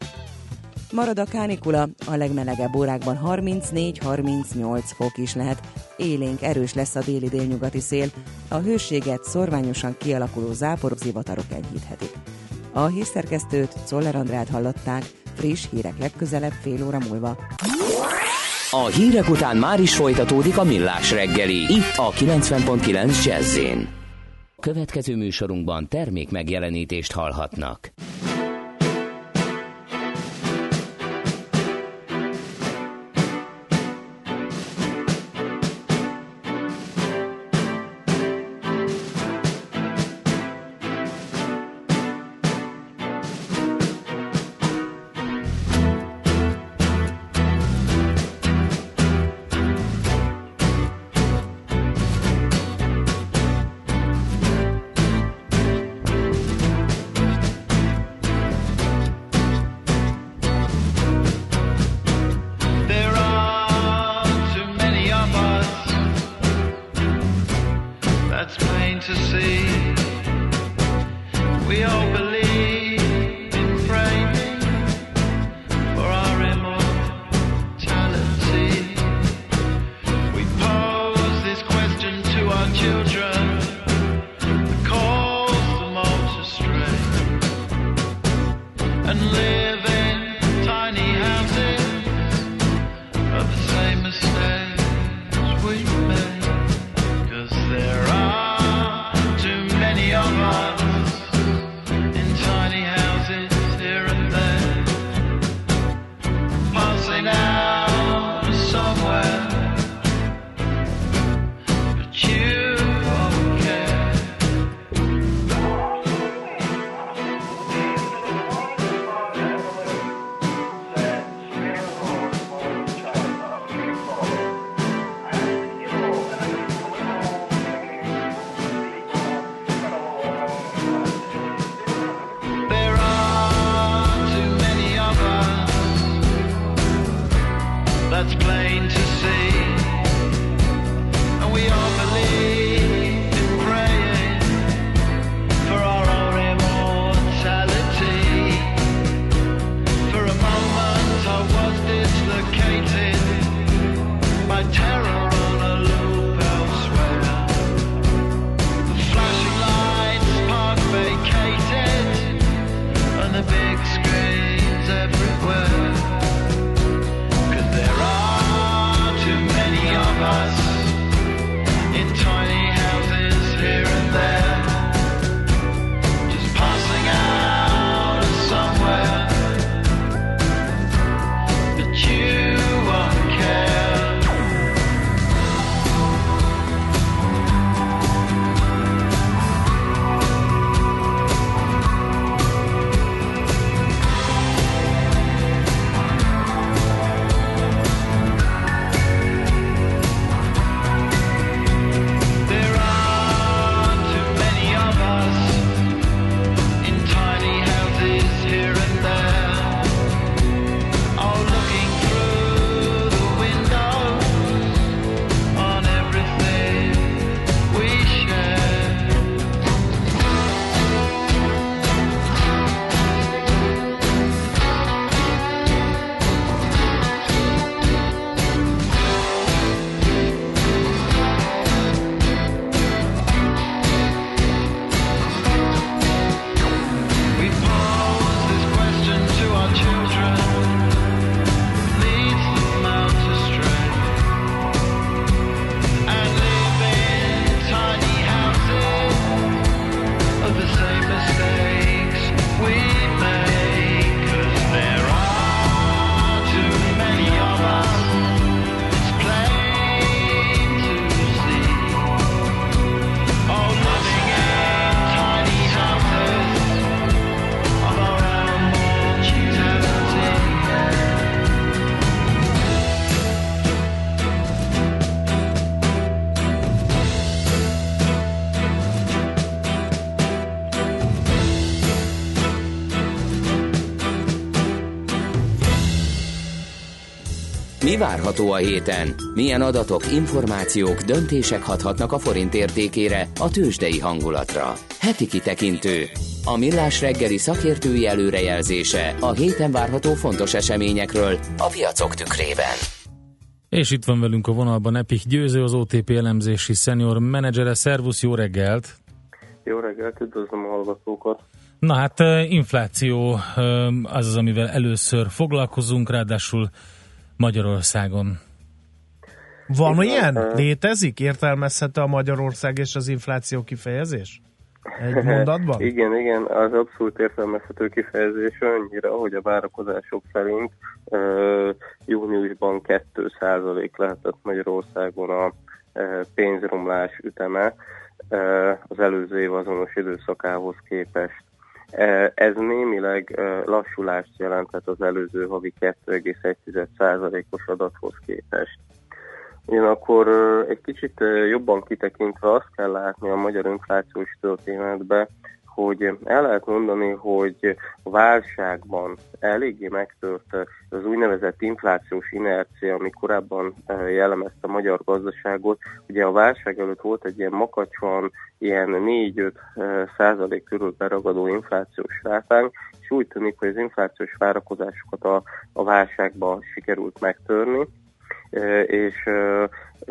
Marad a kánikula, a legmelegebb órákban 34-38 fok is lehet. Élénk erős lesz a déli délnyugati szél, a hőséget szorványosan kialakuló záporok, zivatarok enyhíthetik. A hírszerkesztőt Czoller Andrát hallották, friss hírek legközelebb fél óra múlva. A hírek után már is folytatódik a millás reggeli, itt a 90.9 jazz Következő műsorunkban termék megjelenítést hallhatnak. Várható a héten? Milyen adatok, információk, döntések hathatnak a forint értékére, a tőzsdei hangulatra? Heti kitekintő. A millás reggeli szakértői előrejelzése a héten várható fontos eseményekről a piacok tükrében. És itt van velünk a vonalban Epik Győző, az OTP elemzési senior menedzsere. Szervusz, jó reggelt! Jó reggelt, üdvözlöm a hallgatókat! Na hát infláció az az, amivel először foglalkozunk, ráadásul Magyarországon. Van Igen, ilyen? ö- Létezik? Értelmezhető a Magyarország és az infláció kifejezés? Egy mondatban? igen, igen, az abszolút értelmezhető kifejezés annyira, hogy a várakozások szerint uh, júniusban 2% lehetett Magyarországon a uh, pénzromlás üteme uh, az előző év azonos időszakához képest. Ez némileg lassulást jelentett az előző havi 2,1%-os adathoz képest. Ugyanakkor egy kicsit jobban kitekintve azt kell látni a magyar inflációs történetbe, hogy el lehet mondani, hogy a válságban eléggé megtört az úgynevezett inflációs inercia, ami korábban eh, jellemezte a magyar gazdaságot. Ugye a válság előtt volt egy ilyen makacson, ilyen 4-5 eh, százalék körül beragadó inflációs rátánk, és úgy tűnik, hogy az inflációs várakozásokat a, a válságba sikerült megtörni, eh, és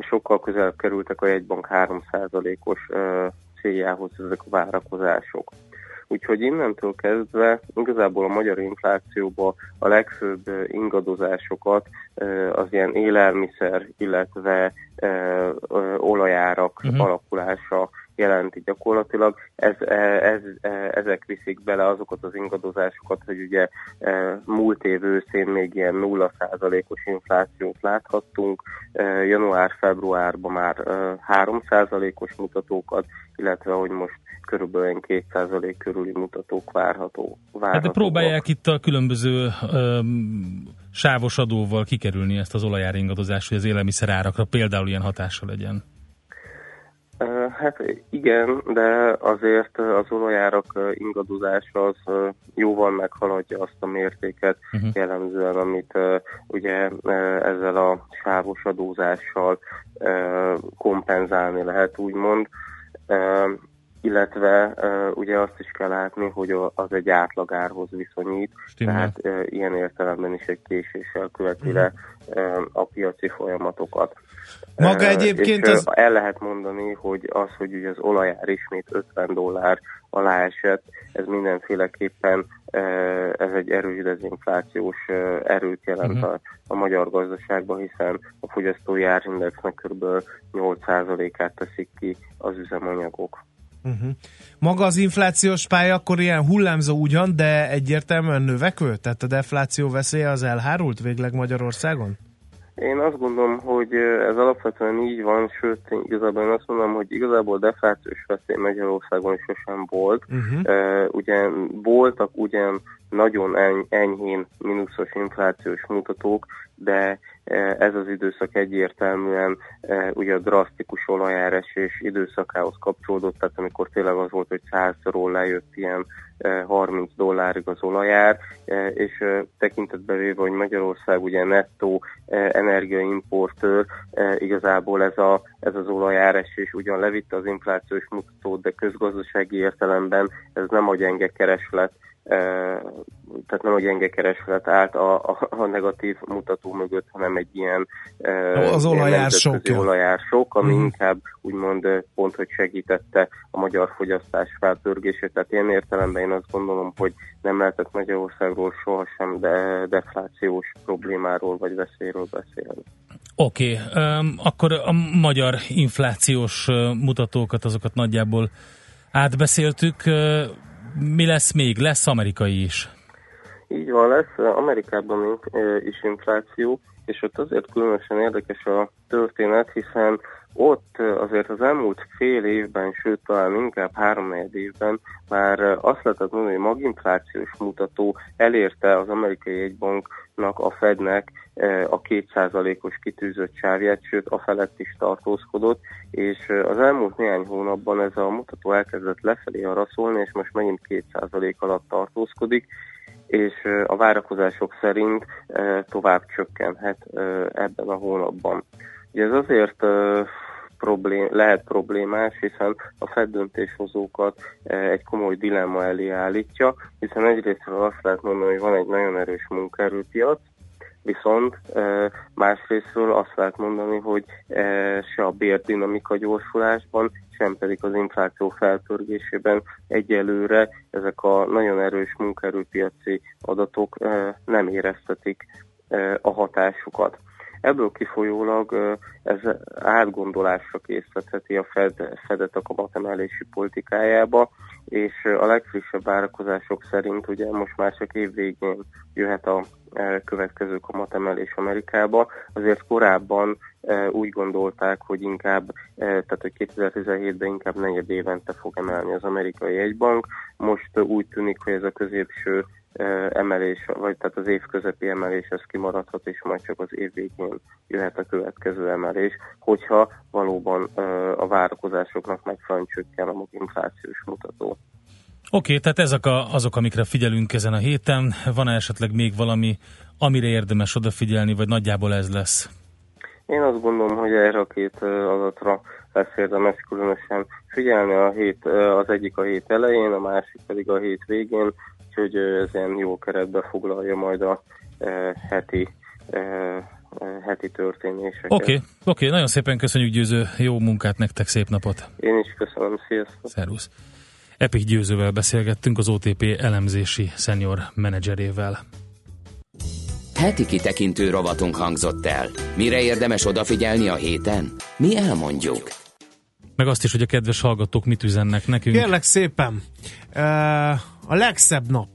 sokkal közelebb kerültek a jegybank 3%-os eh, céljához ezek a várakozások. Úgyhogy innentől kezdve igazából a magyar inflációba a legfőbb eh, ingadozásokat eh, az ilyen élelmiszer, illetve eh, olajárak Mhm. alakulása jelenti gyakorlatilag. Ez, eh, ez, eh, ezek viszik bele azokat az ingadozásokat, hogy ugye eh, múlt év őszén még ilyen 0%-os inflációt láthattunk, január-februárban már eh, 3%-os mutatókat, illetve hogy most körülbelül ilyen 2% körüli mutatók várható. Hát várhatóak. de próbálják itt a különböző öm, sávos adóval kikerülni ezt az olajár ingadozást, hogy az élelmiszer árakra például ilyen hatása legyen. Hát igen, de azért az olajárak ingadozása az jóval meghaladja azt a mértéket Mhm. uh-huh. jellemzően, amit ugye ezzel a sávos adózással kompenzálni lehet, úgymond. Illetve ugye azt is kell látni, hogy az egy átlagárhoz viszonyít, Stimmel. tehát ilyen értelemben is egy késéssel követi le ö, a piaci folyamatokat. Maga egyébként és, az- el lehet mondani, hogy az, hogy ugye az olajár ismét 50 dollár alá esett, ez mindenféleképpen ez egy erős dezinflációs erőt jelent Mhm. a, a magyar gazdaságban, hiszen a fogyasztói árindexnek kb. 8%-át teszik ki az üzemanyagok. Uh-huh. Maga az inflációs pálya akkor ilyen hullámzó ugyan, de egyértelműen növekvő? Tehát a defláció veszélye az elhárult végleg Magyarországon? Én azt gondolom, hogy ez alapvetően így van, sőt, igazából én azt mondom, hogy igazából deflációs veszély Magyarországon sosem volt. Uh-huh. Uh, ugyan voltak ugyan nagyon eny- enyhén mínuszos inflációs mutatók, de uh, ez az időszak egyértelműen uh, ugye a drasztikus olajáresés időszakához kapcsolódott, tehát amikor tényleg az volt, hogy 100-ról lejött ilyen uh, 30 dollárig az olajár, és tekintetbe véve, hogy Magyarország ugye nettó energiaimportőr, igazából ez, a, ez az olajáresés ugyan levitte az inflációs mutatót, de közgazdasági értelemben ez nem a gyenge kereslet, tehát nem a gyenge kereslet állt a, a, a negatív mutató mögött, hanem egy ilyen, Az olajár sok, ami Mhm. inkább úgymond pont, hogy segítette a magyar fogyasztás felpörgését. Tehát ilyen értelemben én azt gondolom, hogy nem lehetett Magyarországról sohasem de deflációs problémáról vagy veszélyről beszélni. Oké, okay, akkor a magyar inflációs mutatókat, azokat nagyjából átbeszéltük. Mi lesz még? Lesz amerikai is. Így van, lesz Amerikában is infláció, és ott azért különösen érdekes a történet, hiszen ott azért az elmúlt fél évben, sőt talán inkább három évben már azt lehetett mondani, hogy maginflációs mutató elérte az amerikai egybanknak, a Fednek a 2%-os kitűzött sávját, sőt a felett is tartózkodott, és az elmúlt néhány hónapban ez a mutató elkezdett lefelé arra szólni, és most megint 2% alatt tartózkodik, és a várakozások szerint tovább csökkenhet ebben a hónapban. Ugye ez azért problém, lehet problémás, hiszen a Fed döntéshozókat egy komoly dilemma elé állítja, hiszen egyrésztről azt lehet mondani, hogy van egy nagyon erős munkaerőpiac, Viszont másrésztről azt lehet mondani, hogy se a bérdinamika gyorsulásban, sem pedig az infláció felpörgésében egyelőre ezek a nagyon erős munkaerőpiaci adatok nem éreztetik a hatásukat. Ebből kifolyólag ez átgondolásra készítheti a Fed, Fedet a kamatemelési politikájába, és a legfrissebb várakozások szerint ugye most már csak év végén jöhet a következő kamatemelés Amerikába. Azért korábban úgy gondolták, hogy inkább, tehát hogy 2017-ben inkább negyed évente fog emelni az amerikai egybank. Most úgy tűnik, hogy ez a középső emelés, vagy tehát az év közepi emelés, ez kimaradhat, és majd csak az év végén jöhet a következő emelés, hogyha valóban a várakozásoknak megfelelően csökken a inflációs mutató. Oké, tehát ezek a, azok, amikre figyelünk ezen a héten. Van-e esetleg még valami, amire érdemes odafigyelni, vagy nagyjából ez lesz? Én azt gondolom, hogy erre a két adatra lesz érdemes különösen figyelni. A hét, az egyik a hét elején, a másik pedig a hét végén, úgyhogy ez ilyen jó keretbe foglalja majd a heti, heti történéseket. Oké, okay, oké, nagyon szépen köszönjük Győző, jó munkát nektek, szép napot! Én is köszönöm, sziasztok! Szervusz! Epik Győzővel beszélgettünk az OTP elemzési senior menedzserével. Heti kitekintő rovatunk hangzott el. Mire érdemes odafigyelni a héten? Mi elmondjuk. Meg azt is, hogy a kedves hallgatók mit üzennek nekünk. Kérlek szépen, ö, a legszebb nap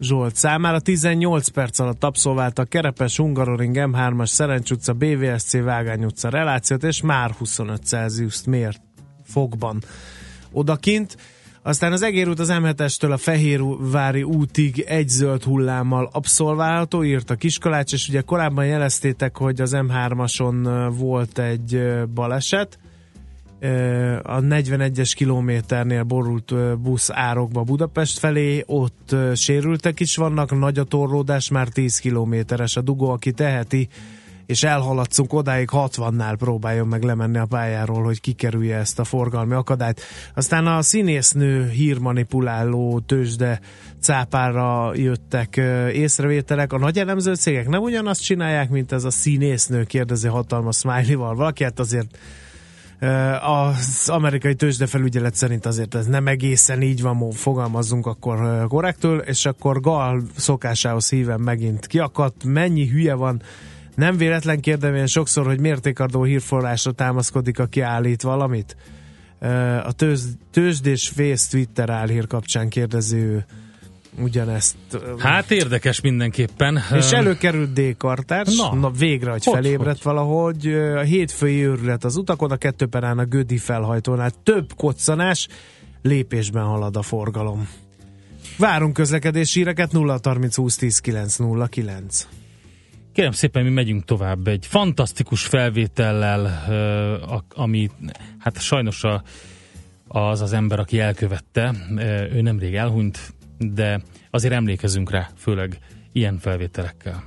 Zsolt számára 18 perc alatt abszolválta a Kerepes, Hungaroring, M3-as, Szerencs utca, BVSC, Vágány utca relációt, és már 25 Celsius mért fokban odakint. Aztán az Egér út az M7-estől a Fehérvári útig egy zöld hullámmal abszolválható, írt a Kiskalács, és ugye korábban jeleztétek, hogy az M3-ason ö, volt egy baleset, a 41-es kilométernél borult busz árokba Budapest felé, ott sérültek is vannak, nagy a torlódás, már 10 kilométeres a dugó, aki teheti, és elhaladszunk odáig 60-nál próbáljon meg lemenni a pályáról, hogy kikerülje ezt a forgalmi akadályt. Aztán a színésznő hírmanipuláló tőzsde cápára jöttek észrevételek. A nagy elemző cégek nem ugyanazt csinálják, mint ez a színésznő, kérdezi hatalmas smiley-val. Valaki hát azért az amerikai tőzsdefelügyelet szerint azért ez nem egészen így van, fogalmazzunk akkor ö, korrektül, és akkor Gal szokásához híven megint kiakadt, mennyi hülye van, nem véletlen kérdem én sokszor, hogy mértékadó hírforrásra támaszkodik, aki állít valamit. A tőz, tőzsdés vész Twitter álhír kapcsán kérdezi ő ugyanezt. Hát érdekes mindenképpen. és előkerült D. Kartárs, Na. na, végre, hogy, Hogy, felébredt hogy? valahogy. A hétfői őrület az utakon, a kettő perán a Gödi felhajtónál több koccanás, lépésben halad a forgalom. Várunk közlekedési híreket 0 30 20 10 9 0 9. Kérem szépen, mi megyünk tovább egy fantasztikus felvétellel, ami hát sajnos a, az az ember, aki elkövette, ő nemrég elhunyt, de azért emlékezünk rá, főleg ilyen felvételekkel.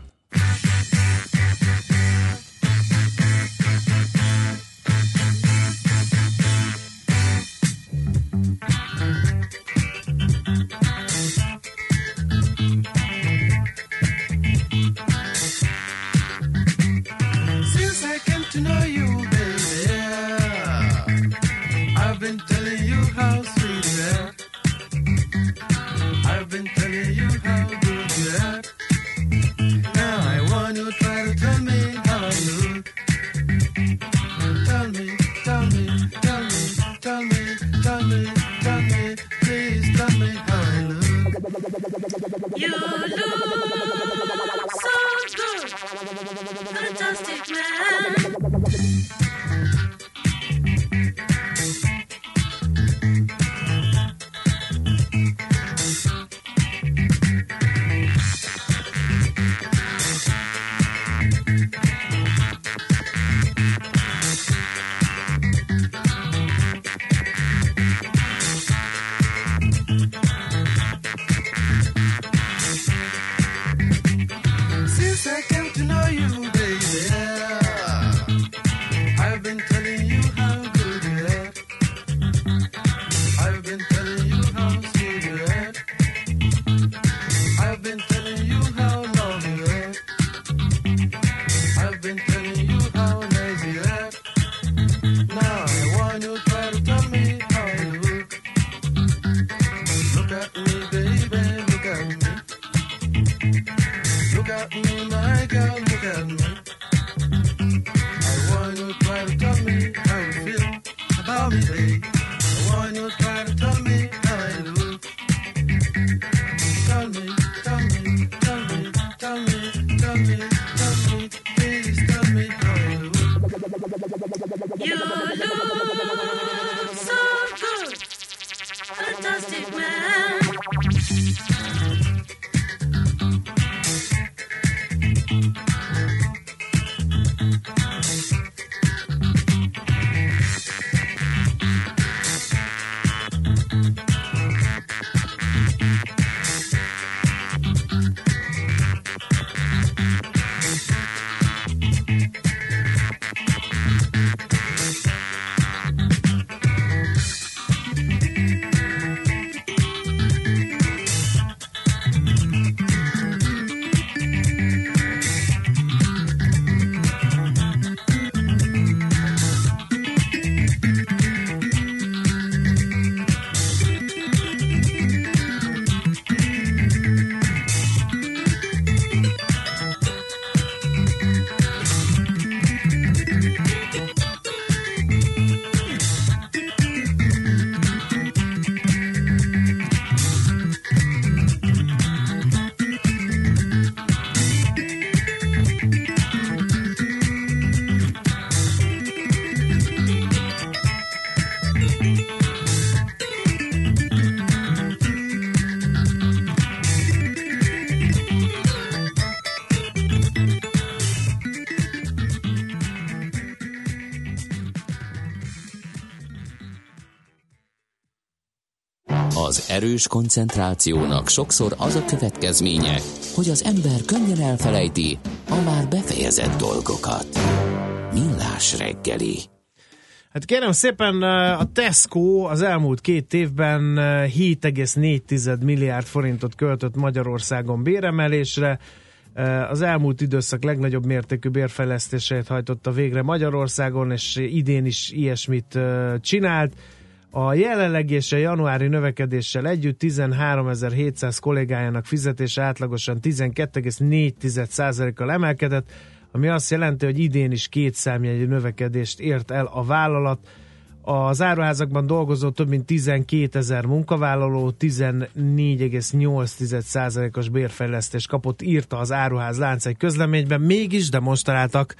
You look so good, fantastic man. Erős koncentrációnak sokszor az a következménye, hogy az ember könnyen elfelejti a már befejezett dolgokat. Millás reggeli. Hát kérem szépen, a Tesco az elmúlt két évben 7,4 milliárd forintot költött Magyarországon béremelésre. Az elmúlt időszak legnagyobb mértékű bérfejlesztéseit hajtotta végre Magyarországon, és idén is ilyesmit csinált. A jelenlegi és a januári növekedéssel együtt 13.700 kollégájának fizetése átlagosan 12,4%-kal emelkedett, ami azt jelenti, hogy idén is két számjegyű növekedést ért el a vállalat. Az áruházakban dolgozó több mint 12 ezer munkavállaló 14,8%-os bérfejlesztést kapott, írta az áruház lánc egy közleményben, mégis demonstráltak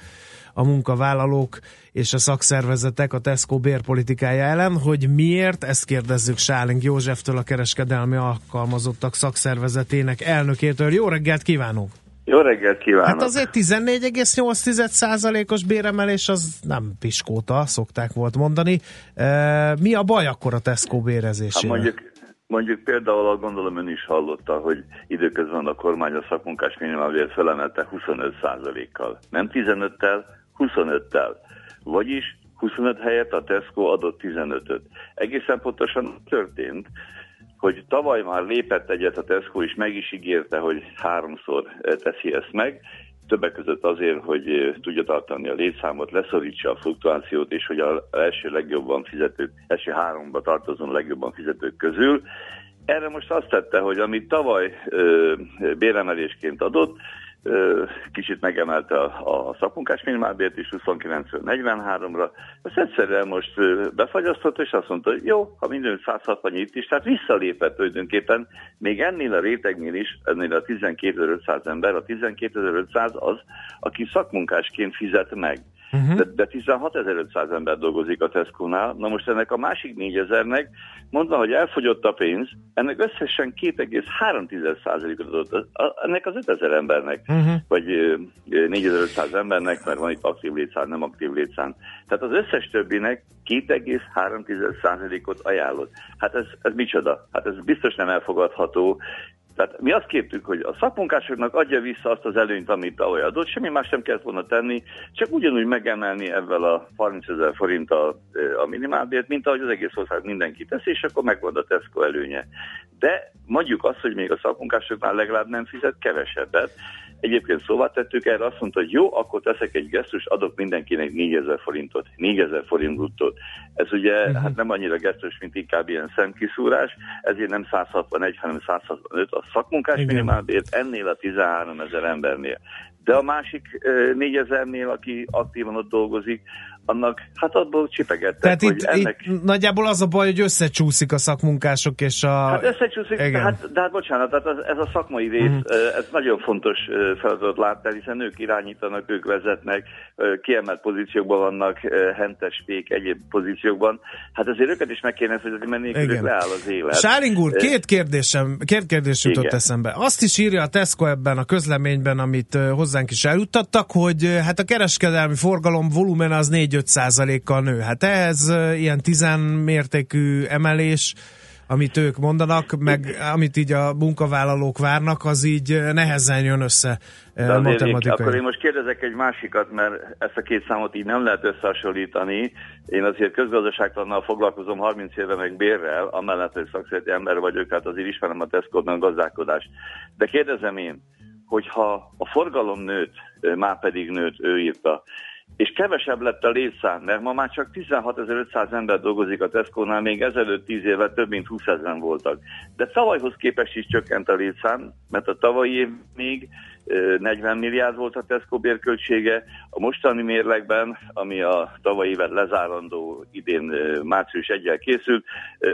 a munkavállalók és a szakszervezetek a Tesco bérpolitikája ellen, hogy miért, ezt kérdezzük Sáling Józseftől, a kereskedelmi alkalmazottak szakszervezetének elnökétől. Jó reggelt kívánunk! Jó reggelt kívánok! Hát azért 14,8%-os béremelés az nem piskóta, szokták volt mondani. Mi a baj akkor a Tesco bérezésével? Hát mondjuk, mondjuk például gondolom ön is hallotta, hogy időközben a kormány a szakmunkás minimálbért felemelte 25%-kal. Nem 15-tel, 25-tel. Vagyis 25 helyett a Tesco adott 15-öt. Egészen pontosan történt, hogy tavaly már lépett egyet a Tesco, és meg is ígérte, hogy háromszor teszi ezt meg, többek között azért, hogy tudja tartani a létszámot, leszorítsa a fluktuációt, és hogy az első legjobban fizetők, első háromba tartozó legjobban fizetők közül. Erre most azt tette, hogy amit tavaly ö, béremelésként adott, kicsit megemelte a, a szakmunkás minimálbért is 29-ről 43-ra. Ezt egyszerűen most befagyasztott, és azt mondta, hogy jó, ha minden 160 itt is, tehát visszalépett tulajdonképpen, még ennél a rétegnél is, ennél a 12.500 ember, a 12.500 az, aki szakmunkásként fizet meg. Uh-huh. De, de 16.500 ember dolgozik a Tesco-nál. Na most ennek a másik 4.000-nek mondva, hogy elfogyott a pénz, ennek összesen 2,3%-ot adott ennek az 5.000 embernek, uh-huh. vagy 4.500 embernek, mert van itt aktív létszám, nem aktív létszám. Tehát az összes többinek 2,3%-ot ajánlott. Hát ez, ez micsoda? Hát ez biztos nem elfogadható, tehát mi azt kértük, hogy a szakmunkásoknak adja vissza azt az előnyt, amit tavaly adott, semmi más sem kellett volna tenni, csak ugyanúgy megemelni ebben a 30 ezer forint a, a minimálbért, mint ahogy az egész ország mindenki teszi, és akkor megvan a Tesco előnye. De mondjuk azt, hogy még a szakmunkásoknál legalább nem fizet kevesebbet, Egyébként szóvá tettük erre, azt mondta, hogy jó, akkor teszek egy gesztus, adok mindenkinek 4000 forintot, 4000 forint bruttót. Ez ugye uh-huh. hát nem annyira gesztus, mint inkább ilyen szemkiszúrás, ezért nem 161, hanem 165 a szakmunkás minimálbért ennél a 13 ezer embernél. De a másik 4000-nél, aki aktívan ott dolgozik, annak hát abból csipegettek, Tehát itt, ennek... itt nagyjából az a baj, hogy összecsúszik a szakmunkások és a... Hát összecsúszik, Igen. hát, de hát bocsánat, tehát ez a szakmai rész, uh-huh. ez nagyon fontos ö, feladatot lát el, hiszen ők irányítanak, ők vezetnek, kiemelt pozíciókban vannak, hentes pék, egyéb pozíciókban. Hát azért őket is meg kéne fizetni, mert nélkülük Igen. leáll az élet. Sáring úr, két kérdésem, két kérdés jutott Igen. eszembe. Azt is írja a Tesco ebben a közleményben, amit hozzánk is eljuttattak, hogy hát a kereskedelmi forgalom volumen az 4-5 százalékkal nő. Hát ez ilyen tizenmértékű emelés, amit ők mondanak, meg amit így a munkavállalók várnak, az így nehezen jön össze De matematikai. akkor én most kérdezek egy másikat, mert ezt a két számot így nem lehet összehasonlítani. Én azért közgazdaságtannal foglalkozom 30 éve meg bérrel, amellett, hogy szakszereti ember vagyok, hát azért ismerem a Tesco-ban a gazdálkodást. De kérdezem én, hogyha a forgalom nőtt, már pedig nőtt, ő írta, és kevesebb lett a létszám, mert ma már csak 16.500 ember dolgozik a Tesco-nál, még ezelőtt 10 éve több mint 20 ezeren voltak. De tavalyhoz képest is csökkent a létszám, mert a tavalyi év még 40 milliárd volt a Tesco bérköltsége, a mostani mérlegben, ami a tavalyi évet lezárandó idén március 1 készült,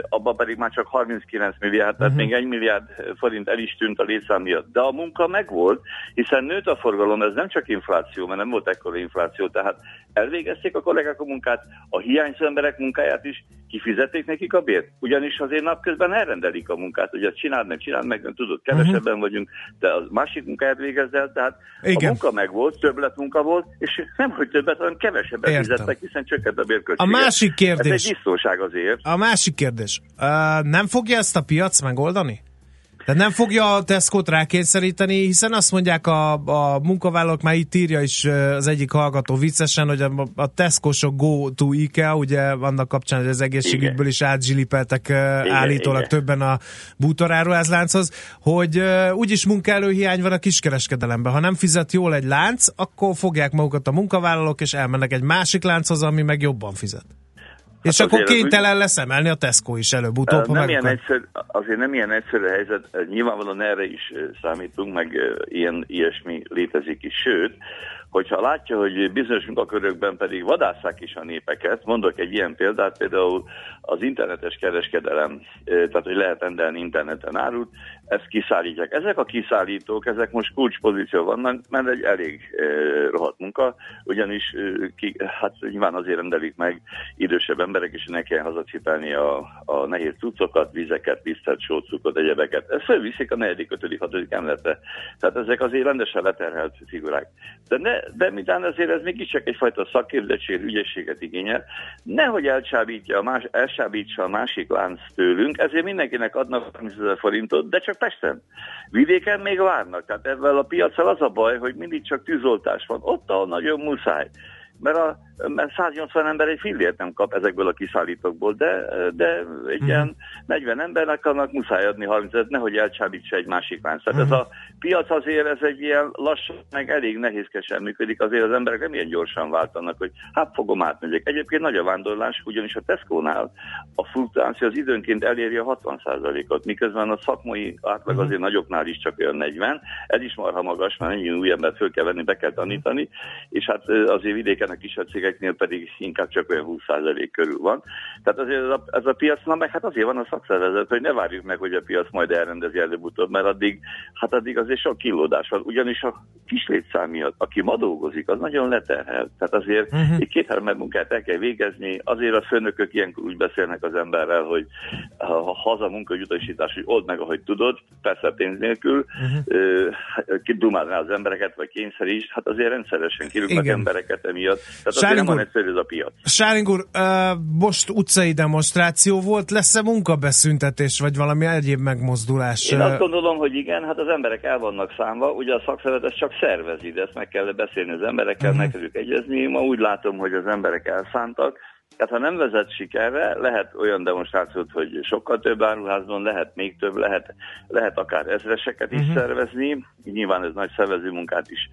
abban pedig már csak 39 milliárd, tehát még 1 milliárd forint el is tűnt a létszám miatt. De a munka megvolt, hiszen nőtt a forgalom, ez nem csak infláció, mert nem volt ekkora infláció, tehát elvégezték a kollégák a munkát, a hiányzó emberek munkáját is kifizetik nekik a bért? Ugyanis azért napközben elrendelik a munkát, hogy ezt csináld meg, csináld meg, nem tudod, kevesebben vagyunk, de a másik munkáját végezd el, tehát Igen. a munka meg volt, többlet munka volt, és nem hogy többet, hanem kevesebbet Értem. fizettek, hiszen csökkent a bérköltség. A másik kérdés. Ez egy biztonság azért. A másik kérdés. Uh, nem fogja ezt a piac megoldani? Tehát nem fogja a Tesco-t rákényszeríteni, hiszen azt mondják a, a munkavállalók, már itt írja is az egyik hallgató viccesen, hogy a, a Tesco-sok go to IKEA, ugye annak kapcsán, hogy az egészségügyből is átzsilipeltek ö, állítólag igen. többen a bútoráruházlánchoz, hogy úgyis munkaerőhiány van a kiskereskedelemben. Ha nem fizet jól egy lánc, akkor fogják magukat a munkavállalók, és elmennek egy másik lánchoz, ami meg jobban fizet. És Hát akkor az úgy- kénytelen lesz emelni a Tesco is előbb-utóbb. nem ilyen akar. egyszerű, azért nem ilyen egyszerű helyzet, nyilvánvalóan erre is számítunk, meg ilyen, ilyesmi létezik is, sőt, hogyha látja, hogy bizonyos munkakörökben pedig vadásszák is a népeket, mondok egy ilyen példát, például az internetes kereskedelem, tehát hogy lehet rendelni interneten árut, ezt kiszállítják. Ezek a kiszállítók, ezek most kulcspozíció vannak, mert egy elég rohadt munka, ugyanis ki, hát nyilván azért rendelik meg idősebb emberek, és ne kell hazacipelni a, a nehéz cuccokat, vizeket, tisztelt sócukat, egyebeket. Ezt felviszik a negyedik, ötödik, hatodik emeletre. Tehát ezek azért rendesen leterhelt figurák. De, ne, de mitán azért ez mégiscsak egyfajta szakképzettség, ügyességet igényel. Nehogy elcsábítja a más, elcsábítsa a másik lánc tőlünk, ezért mindenkinek adnak 30 ezer forintot, de csak Pesten. Vidéken még várnak. Tehát ezzel a piacsal az a baj, hogy mindig csak tűzoltás van. Ott, ahol nagyon muszáj. Mert, a, mert 180 ember egy fillért nem kap ezekből a kiszállítókból, de, de egy ilyen 40 embernek annak muszáj adni 30 ezer, nehogy elcsábítsa egy másik lánc. Tehát ez a piac azért ez egy ilyen lassan, meg elég nehézkesen működik, azért az emberek nem ilyen gyorsan váltanak, hogy hát fogom átmegyek. Egyébként nagy a vándorlás, ugyanis a Tesco-nál a fluktuáció az időnként eléri a 60%-ot, miközben a szakmai átlag azért nagyoknál is csak olyan 40, ez is marha magas, mert ennyi új embert föl kell venni, be kell tanítani, és hát azért vidéken a kisebb cégeknél pedig inkább csak olyan 20% körül van. Tehát azért ez a, ez a piac, na meg hát azért van a szakszervezet, hogy ne várjuk meg, hogy a piac majd elrendezi előbb-utóbb, mert addig, hát addig azért sok kilódás van. Ugyanis a kis létszám miatt, aki ma dolgozik, az nagyon leterhel. Tehát azért uh-huh. egy két-három munkát el kell végezni, azért a főnökök ilyenkor úgy beszélnek az emberrel, hogy ha haza munkautasítás, hogy old meg, ahogy tudod, persze pénz nélkül, uh-huh. kidumálni rá az embereket, vagy kényszer is, hát azért rendszeresen kirúgnak embereket emiatt. Tehát azért Sáring nem van egyszerű ez a piac. Sáring úr, most utcai demonstráció volt, lesz-e munkabeszüntetés, vagy valami egyéb megmozdulás? Én azt gondolom, hogy igen, hát az emberek el vannak számva, ugye a szakszervezet ezt csak szervezi, de ezt meg kell beszélni az emberekkel, uh-huh. meg kellük egyezni. Ma úgy látom, hogy az emberek elszántak, tehát ha nem vezet sikerre, lehet olyan demonstrációt, hogy sokkal több áruházban, lehet még több, lehet, lehet akár ezreseket is uh-huh. szervezni. Nyilván ez nagy szervező munkát is,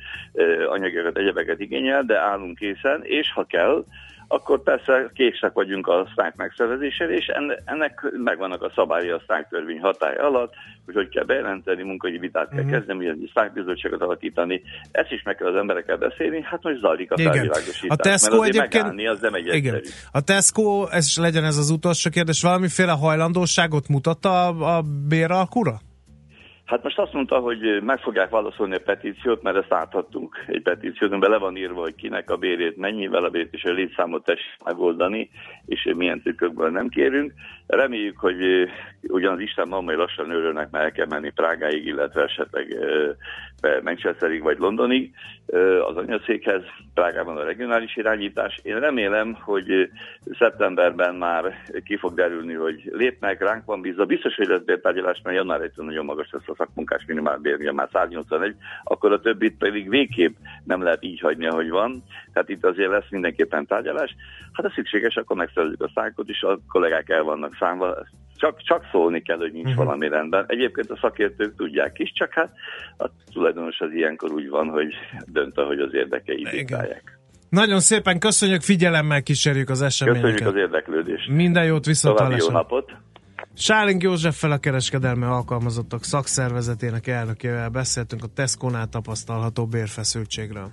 anyagokat, egyebeket igényel, de állunk készen, és ha kell, akkor persze készek vagyunk a sztrájk megszervezésére, és enne- ennek megvannak a szabályi a sztrájk törvény hatája alatt, hogy hogy kell bejelenteni, munkahogyi vitát kell Mhm. kezdeni, egy sztrájkbizottságot alakítani. Ezt is meg kell az emberekkel beszélni, hát most zajlik a Igen. felvilágosítás. A Tesco mert azért egyébként- megállni, az nem egy Igen. egyszerű. A Tesco, ez is legyen ez az utolsó kérdés, valamiféle hajlandóságot mutatta a, a béralkura? Hát most azt mondta, hogy meg fogják válaszolni a petíciót, mert ezt átadtunk egy petíciót, amiben le van írva, hogy kinek a bérét, mennyivel a bérét és a létszámot tessék megoldani, és milyen trükkökből nem kérünk. Reméljük, hogy eh, ugyan az Isten mamai lassan örülnek, mert el kell menni Prágáig, illetve esetleg eh, be Manchesterig vagy Londonig az anyaszékhez. Prágában a regionális irányítás. Én remélem, hogy szeptemberben már ki fog derülni, hogy lépnek, ránk van bízva. Biztos, hogy lesz bértárgyalás, mert január 1 nagyon magas lesz a szakmunkás minimálbér, ugye már 181, akkor a többit pedig végképp nem lehet így hagyni, ahogy van. Tehát itt azért lesz mindenképpen tárgyalás. Hát ha szükséges, akkor megszervezzük a szájkot is, a kollégák el vannak számva. Csak, csak szólni kell, hogy nincs uh-huh. valami rendben. Egyébként a szakértők tudják is, csak hát a tulajdonos az ilyenkor úgy van, hogy dönt, ahogy az érdekeit diktálják. Nagyon szépen köszönjük, figyelemmel kísérjük az Köszönjük eseményeket. az érdeklődést. Minden jót További jó napot! Sáling Józseffel a kereskedelmi alkalmazottak szakszervezetének elnökével beszéltünk a Tesco-nál tapasztalható bérfeszültségről.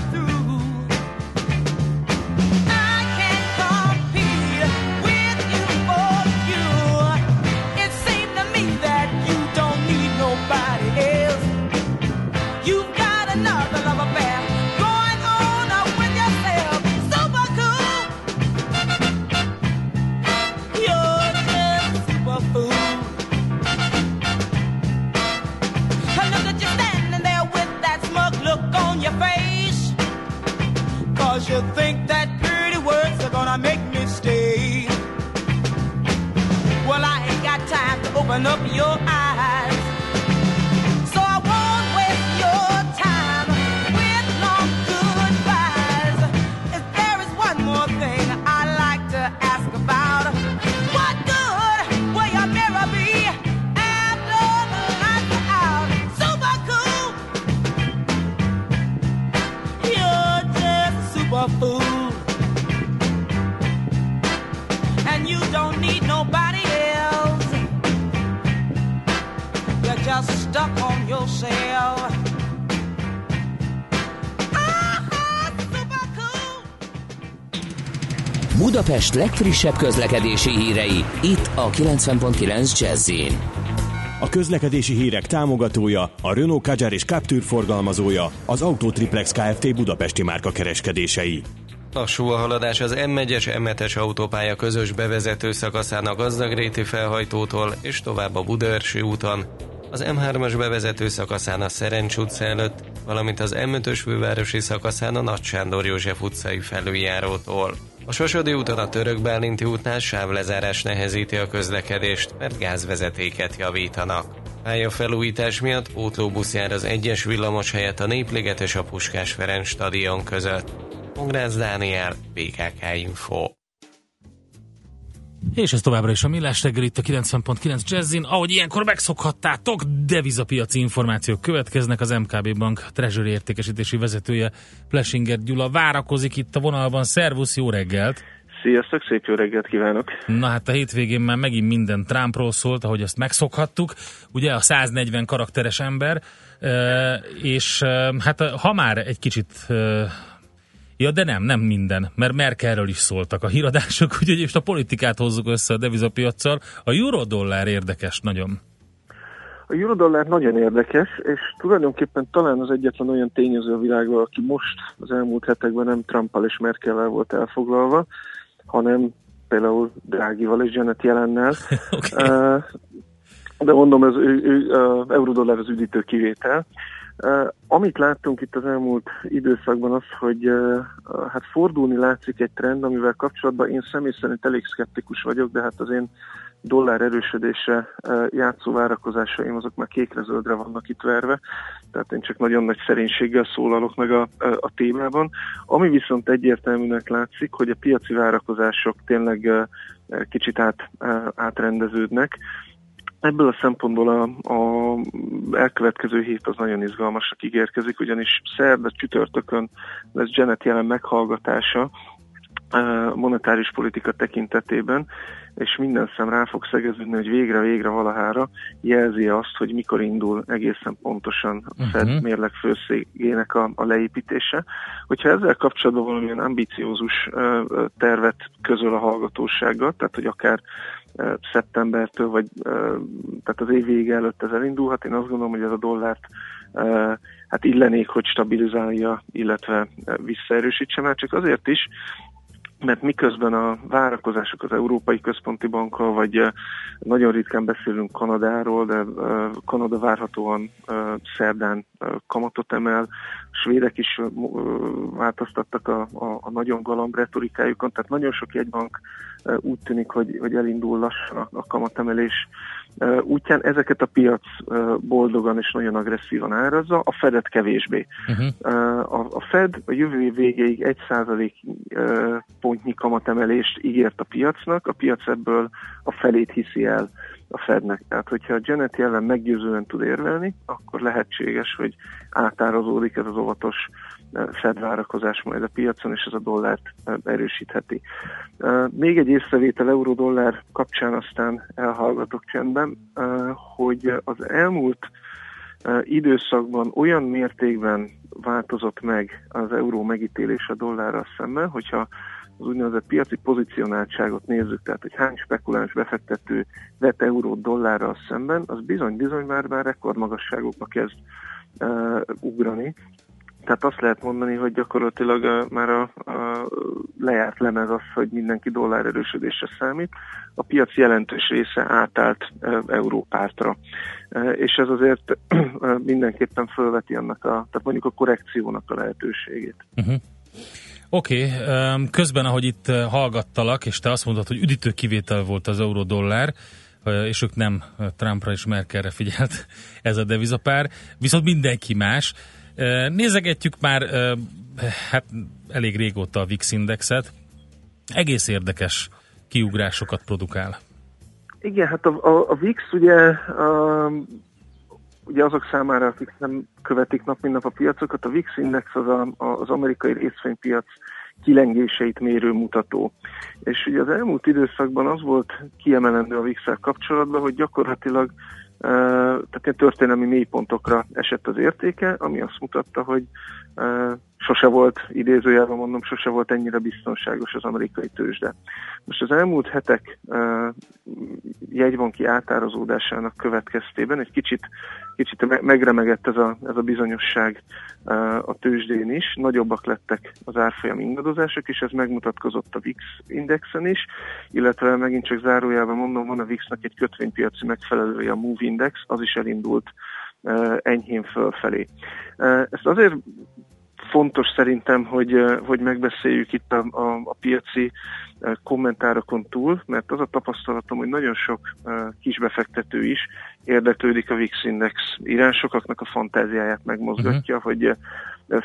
Budapest legfrissebb közlekedési hírei, itt a 90.9 jazz A közlekedési hírek támogatója, a Renault Kadjar és Captur forgalmazója, az Autotriplex Kft. Budapesti márka kereskedései. Lassú a haladás az M1-es M7-es autópálya közös bevezető szakaszán a Gazdagréti felhajtótól és tovább a Budaörsi úton, az M3-as bevezető szakaszán a Szerencs utca előtt, valamint az M5-ös fővárosi szakaszán a Nagy Sándor József utcai felüljárótól. A Sosodi úton a Török Bálinti útnál sávlezárás nehezíti a közlekedést, mert gázvezetéket javítanak. Pálya felújítás miatt pótlóbusz jár az egyes villamos helyett a Népliget és a Puskás Ferenc stadion között. Pongrász Dániel, BKK Info. És ez továbbra is a Millás reggel itt a 90.9 Jazzin. Ahogy ilyenkor megszokhattátok, devizapiaci információk következnek. Az MKB Bank Treasury értékesítési vezetője Plesinger Gyula várakozik itt a vonalban. Szervusz, jó reggelt! Sziasztok, szép jó reggelt kívánok! Na hát a hétvégén már megint minden Trumpról szólt, ahogy azt megszokhattuk. Ugye a 140 karakteres ember, és hát ha már egy kicsit Ja, de nem, nem minden, mert Merkelről is szóltak a híradások, úgyhogy és a politikát hozzuk össze a devizapiacsal. A eurodollár érdekes nagyon. A eurodollár nagyon érdekes, és tulajdonképpen talán az egyetlen olyan tényező a világban, aki most az elmúlt hetekben nem Trumpal és Merkelvel volt elfoglalva, hanem például Drágival és Janet Jelennel. okay. De mondom, az ő, ő, eurodollár az üdítő kivétel. Amit láttunk itt az elmúlt időszakban az, hogy hát fordulni látszik egy trend, amivel kapcsolatban én személy szerint elég szkeptikus vagyok, de hát az én dollár erősödése játszó várakozásaim azok már kékre-zöldre vannak itt verve, tehát én csak nagyon nagy szerénységgel szólalok meg a, a, témában. Ami viszont egyértelműnek látszik, hogy a piaci várakozások tényleg kicsit át, átrendeződnek, Ebből a szempontból a, a elkövetkező hét az nagyon izgalmasak ígérkezik, ugyanis szerda csütörtökön lesz Janet jelen meghallgatása monetáris politika tekintetében, és minden szem rá fog szegeződni, hogy végre-végre valahára jelzi azt, hogy mikor indul egészen pontosan a Fed uh-huh. mérleg főszégének a, a leépítése. Hogyha ezzel kapcsolatban valamilyen ambiciózus uh, tervet közöl a hallgatósággal, tehát hogy akár uh, szeptembertől, vagy uh, tehát az év vége előtt ez elindulhat, én azt gondolom, hogy ez a dollárt hát illenék, hogy stabilizálja, illetve visszaerősítse már csak azért is, mert miközben a várakozások az Európai Központi Bankkal, vagy nagyon ritkán beszélünk Kanadáról, de Kanada várhatóan szerdán kamatot emel, svédek is változtattak a, a, a nagyon galamb retorikájukon, tehát nagyon sok jegybank úgy tűnik, hogy, hogy elindul lassan a, a kamatemelés útján. Ezeket a piac boldogan és nagyon agresszívan árazza, a Fedet kevésbé. Uh-huh. A, a Fed a jövő év végéig 1 százalék pontnyi kamatemelést ígért a piacnak, a piac ebből a felét hiszi el a Fednek. Tehát, hogyha a Janet jelen meggyőzően tud érvelni, akkor lehetséges, hogy átárazódik ez az óvatos Fed várakozás majd a piacon, és ez a dollárt erősítheti. Még egy észrevétel euró-dollár kapcsán aztán elhallgatok csendben, hogy az elmúlt időszakban olyan mértékben változott meg az euró megítélése dollárral szemben, hogyha az úgynevezett piaci pozicionáltságot nézzük, tehát hogy hány spekuláns befektető vett eurót dollárral szemben, az bizony-bizony már, már rekordmagasságokba kezd uh, ugrani. Tehát azt lehet mondani, hogy gyakorlatilag uh, már a, a lejárt lemez az, hogy mindenki dollár erősödésre számít. A piac jelentős része átállt uh, Európártra. Uh, és ez azért uh, mindenképpen fölveti annak a, tehát mondjuk a korrekciónak a lehetőségét. Uh-huh. Oké, okay. közben, ahogy itt hallgattalak, és te azt mondtad, hogy üdítő kivétel volt az euró-dollár, és ők nem Trumpra és Merkelre figyelt ez a devizapár, viszont mindenki más. Nézegetjük már hát elég régóta a VIX indexet. Egész érdekes kiugrásokat produkál. Igen, hát a, a, a VIX ugye, a, ugye azok számára, akik nem követik nap mint nap a piacokat, a VIX index az a, az amerikai részvénypiac kilengéseit mérő mutató. És ugye az elmúlt időszakban az volt kiemelendő a vix kapcsolatban, hogy gyakorlatilag tehát ilyen történelmi mélypontokra esett az értéke, ami azt mutatta, hogy sose volt, idézőjelben mondom, sose volt ennyire biztonságos az amerikai tőzsde. Most az elmúlt hetek jegybanki átárazódásának következtében egy kicsit, kicsit megremegett ez a, ez a bizonyosság a tőzsdén is, nagyobbak lettek az árfolyam ingadozások, és ez megmutatkozott a VIX indexen is, illetve megint csak zárójában mondom, van a VIX-nak egy kötvénypiaci megfelelője, a MOVE Index, az is elindult enyhén fölfelé. Ezt azért fontos szerintem, hogy, hogy megbeszéljük itt a, a, a piaci kommentárokon túl, mert az a tapasztalatom, hogy nagyon sok kisbefektető is érdeklődik a VIX Index irány, sokaknak a fantáziáját megmozgatja, uh-huh. hogy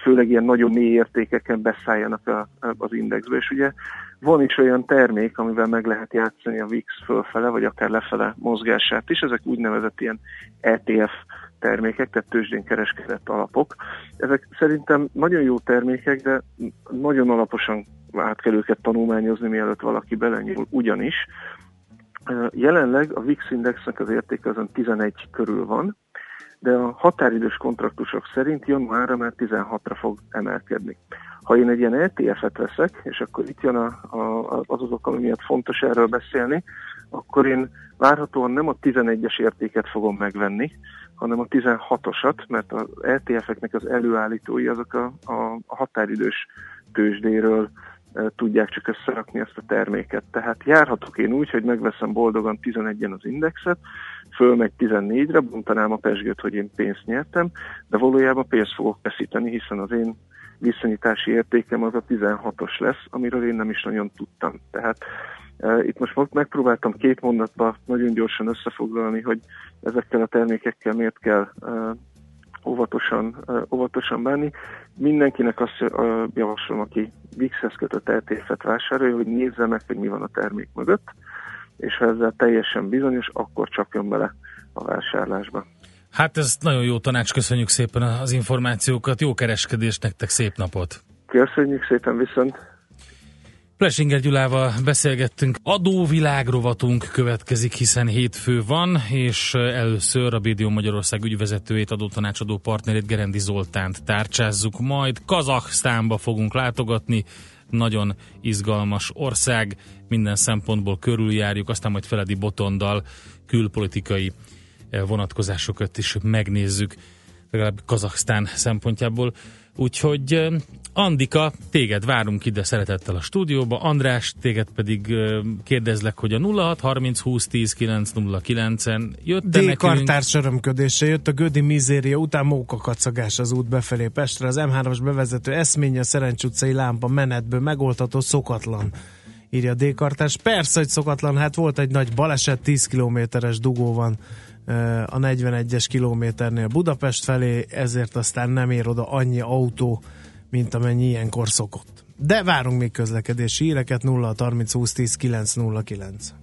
főleg ilyen nagyon mély értékeken beszálljanak a, az indexbe, és ugye van is olyan termék, amivel meg lehet játszani a VIX fölfele, vagy akár lefele mozgását is, ezek úgynevezett ilyen ETF termékek, tehát tőzsdén kereskedett alapok. Ezek szerintem nagyon jó termékek, de nagyon alaposan át kell őket tanulmányozni, mielőtt valaki belenyúl, ugyanis jelenleg a VIX indexnek az értéke azon 11 körül van, de a határidős kontraktusok szerint januárra már 16-ra fog emelkedni. Ha én egy ilyen ETF-et veszek, és akkor itt jön a, a, az azok, ami miatt fontos erről beszélni, akkor én várhatóan nem a 11-es értéket fogom megvenni, hanem a 16-osat, mert az ETF-eknek az előállítói azok a, a határidős tőzsdéről e, tudják csak összerakni ezt a terméket. Tehát járhatok én úgy, hogy megveszem boldogan 11-en az indexet, fölmegy 14-re, bontanám a pesgőt, hogy én pénzt nyertem, de valójában pénzt fogok veszíteni, hiszen az én viszonyítási értékem az a 16-os lesz, amiről én nem is nagyon tudtam. Tehát itt most megpróbáltam két mondatba nagyon gyorsan összefoglalni, hogy ezekkel a termékekkel miért kell óvatosan, óvatosan bánni. Mindenkinek azt javaslom, aki VIX-hez kötött ETF-et vásárolja, hogy nézze meg, hogy mi van a termék mögött, és ha ezzel teljesen bizonyos, akkor csapjon bele a vásárlásba. Hát ez nagyon jó tanács, köszönjük szépen az információkat, jó kereskedést nektek, szép napot! Köszönjük szépen viszont! Plesinger Gyulával beszélgettünk. Adóvilág rovatunk következik, hiszen hétfő van, és először a BDO Magyarország ügyvezetőjét, adótanácsadó partnerét Gerendi Zoltánt tárcsázzuk, majd Kazaksztánba fogunk látogatni, nagyon izgalmas ország, minden szempontból körüljárjuk, aztán majd Feledi Botondal külpolitikai vonatkozásokat is megnézzük, legalább Kazaksztán szempontjából. Úgyhogy Andika, téged várunk ide szeretettel a stúdióba, András, téged pedig kérdezlek, hogy a 06 30 20 10 909-en jött D. kartárs örömködése jött a Gödi mizéria után mókakacagás az út befelé Pestre. Az M3-as bevezető eszménye a Szerencs utcai lámpa menetből megoldható szokatlan írja D. kartárs. Persze, hogy szokatlan, hát volt egy nagy baleset, 10 kilométeres dugó van a 41-es kilométernél Budapest felé, ezért aztán nem ér oda annyi autó, mint amennyi ilyenkor szokott. De várunk még közlekedési híreket 0 30 20 10 909.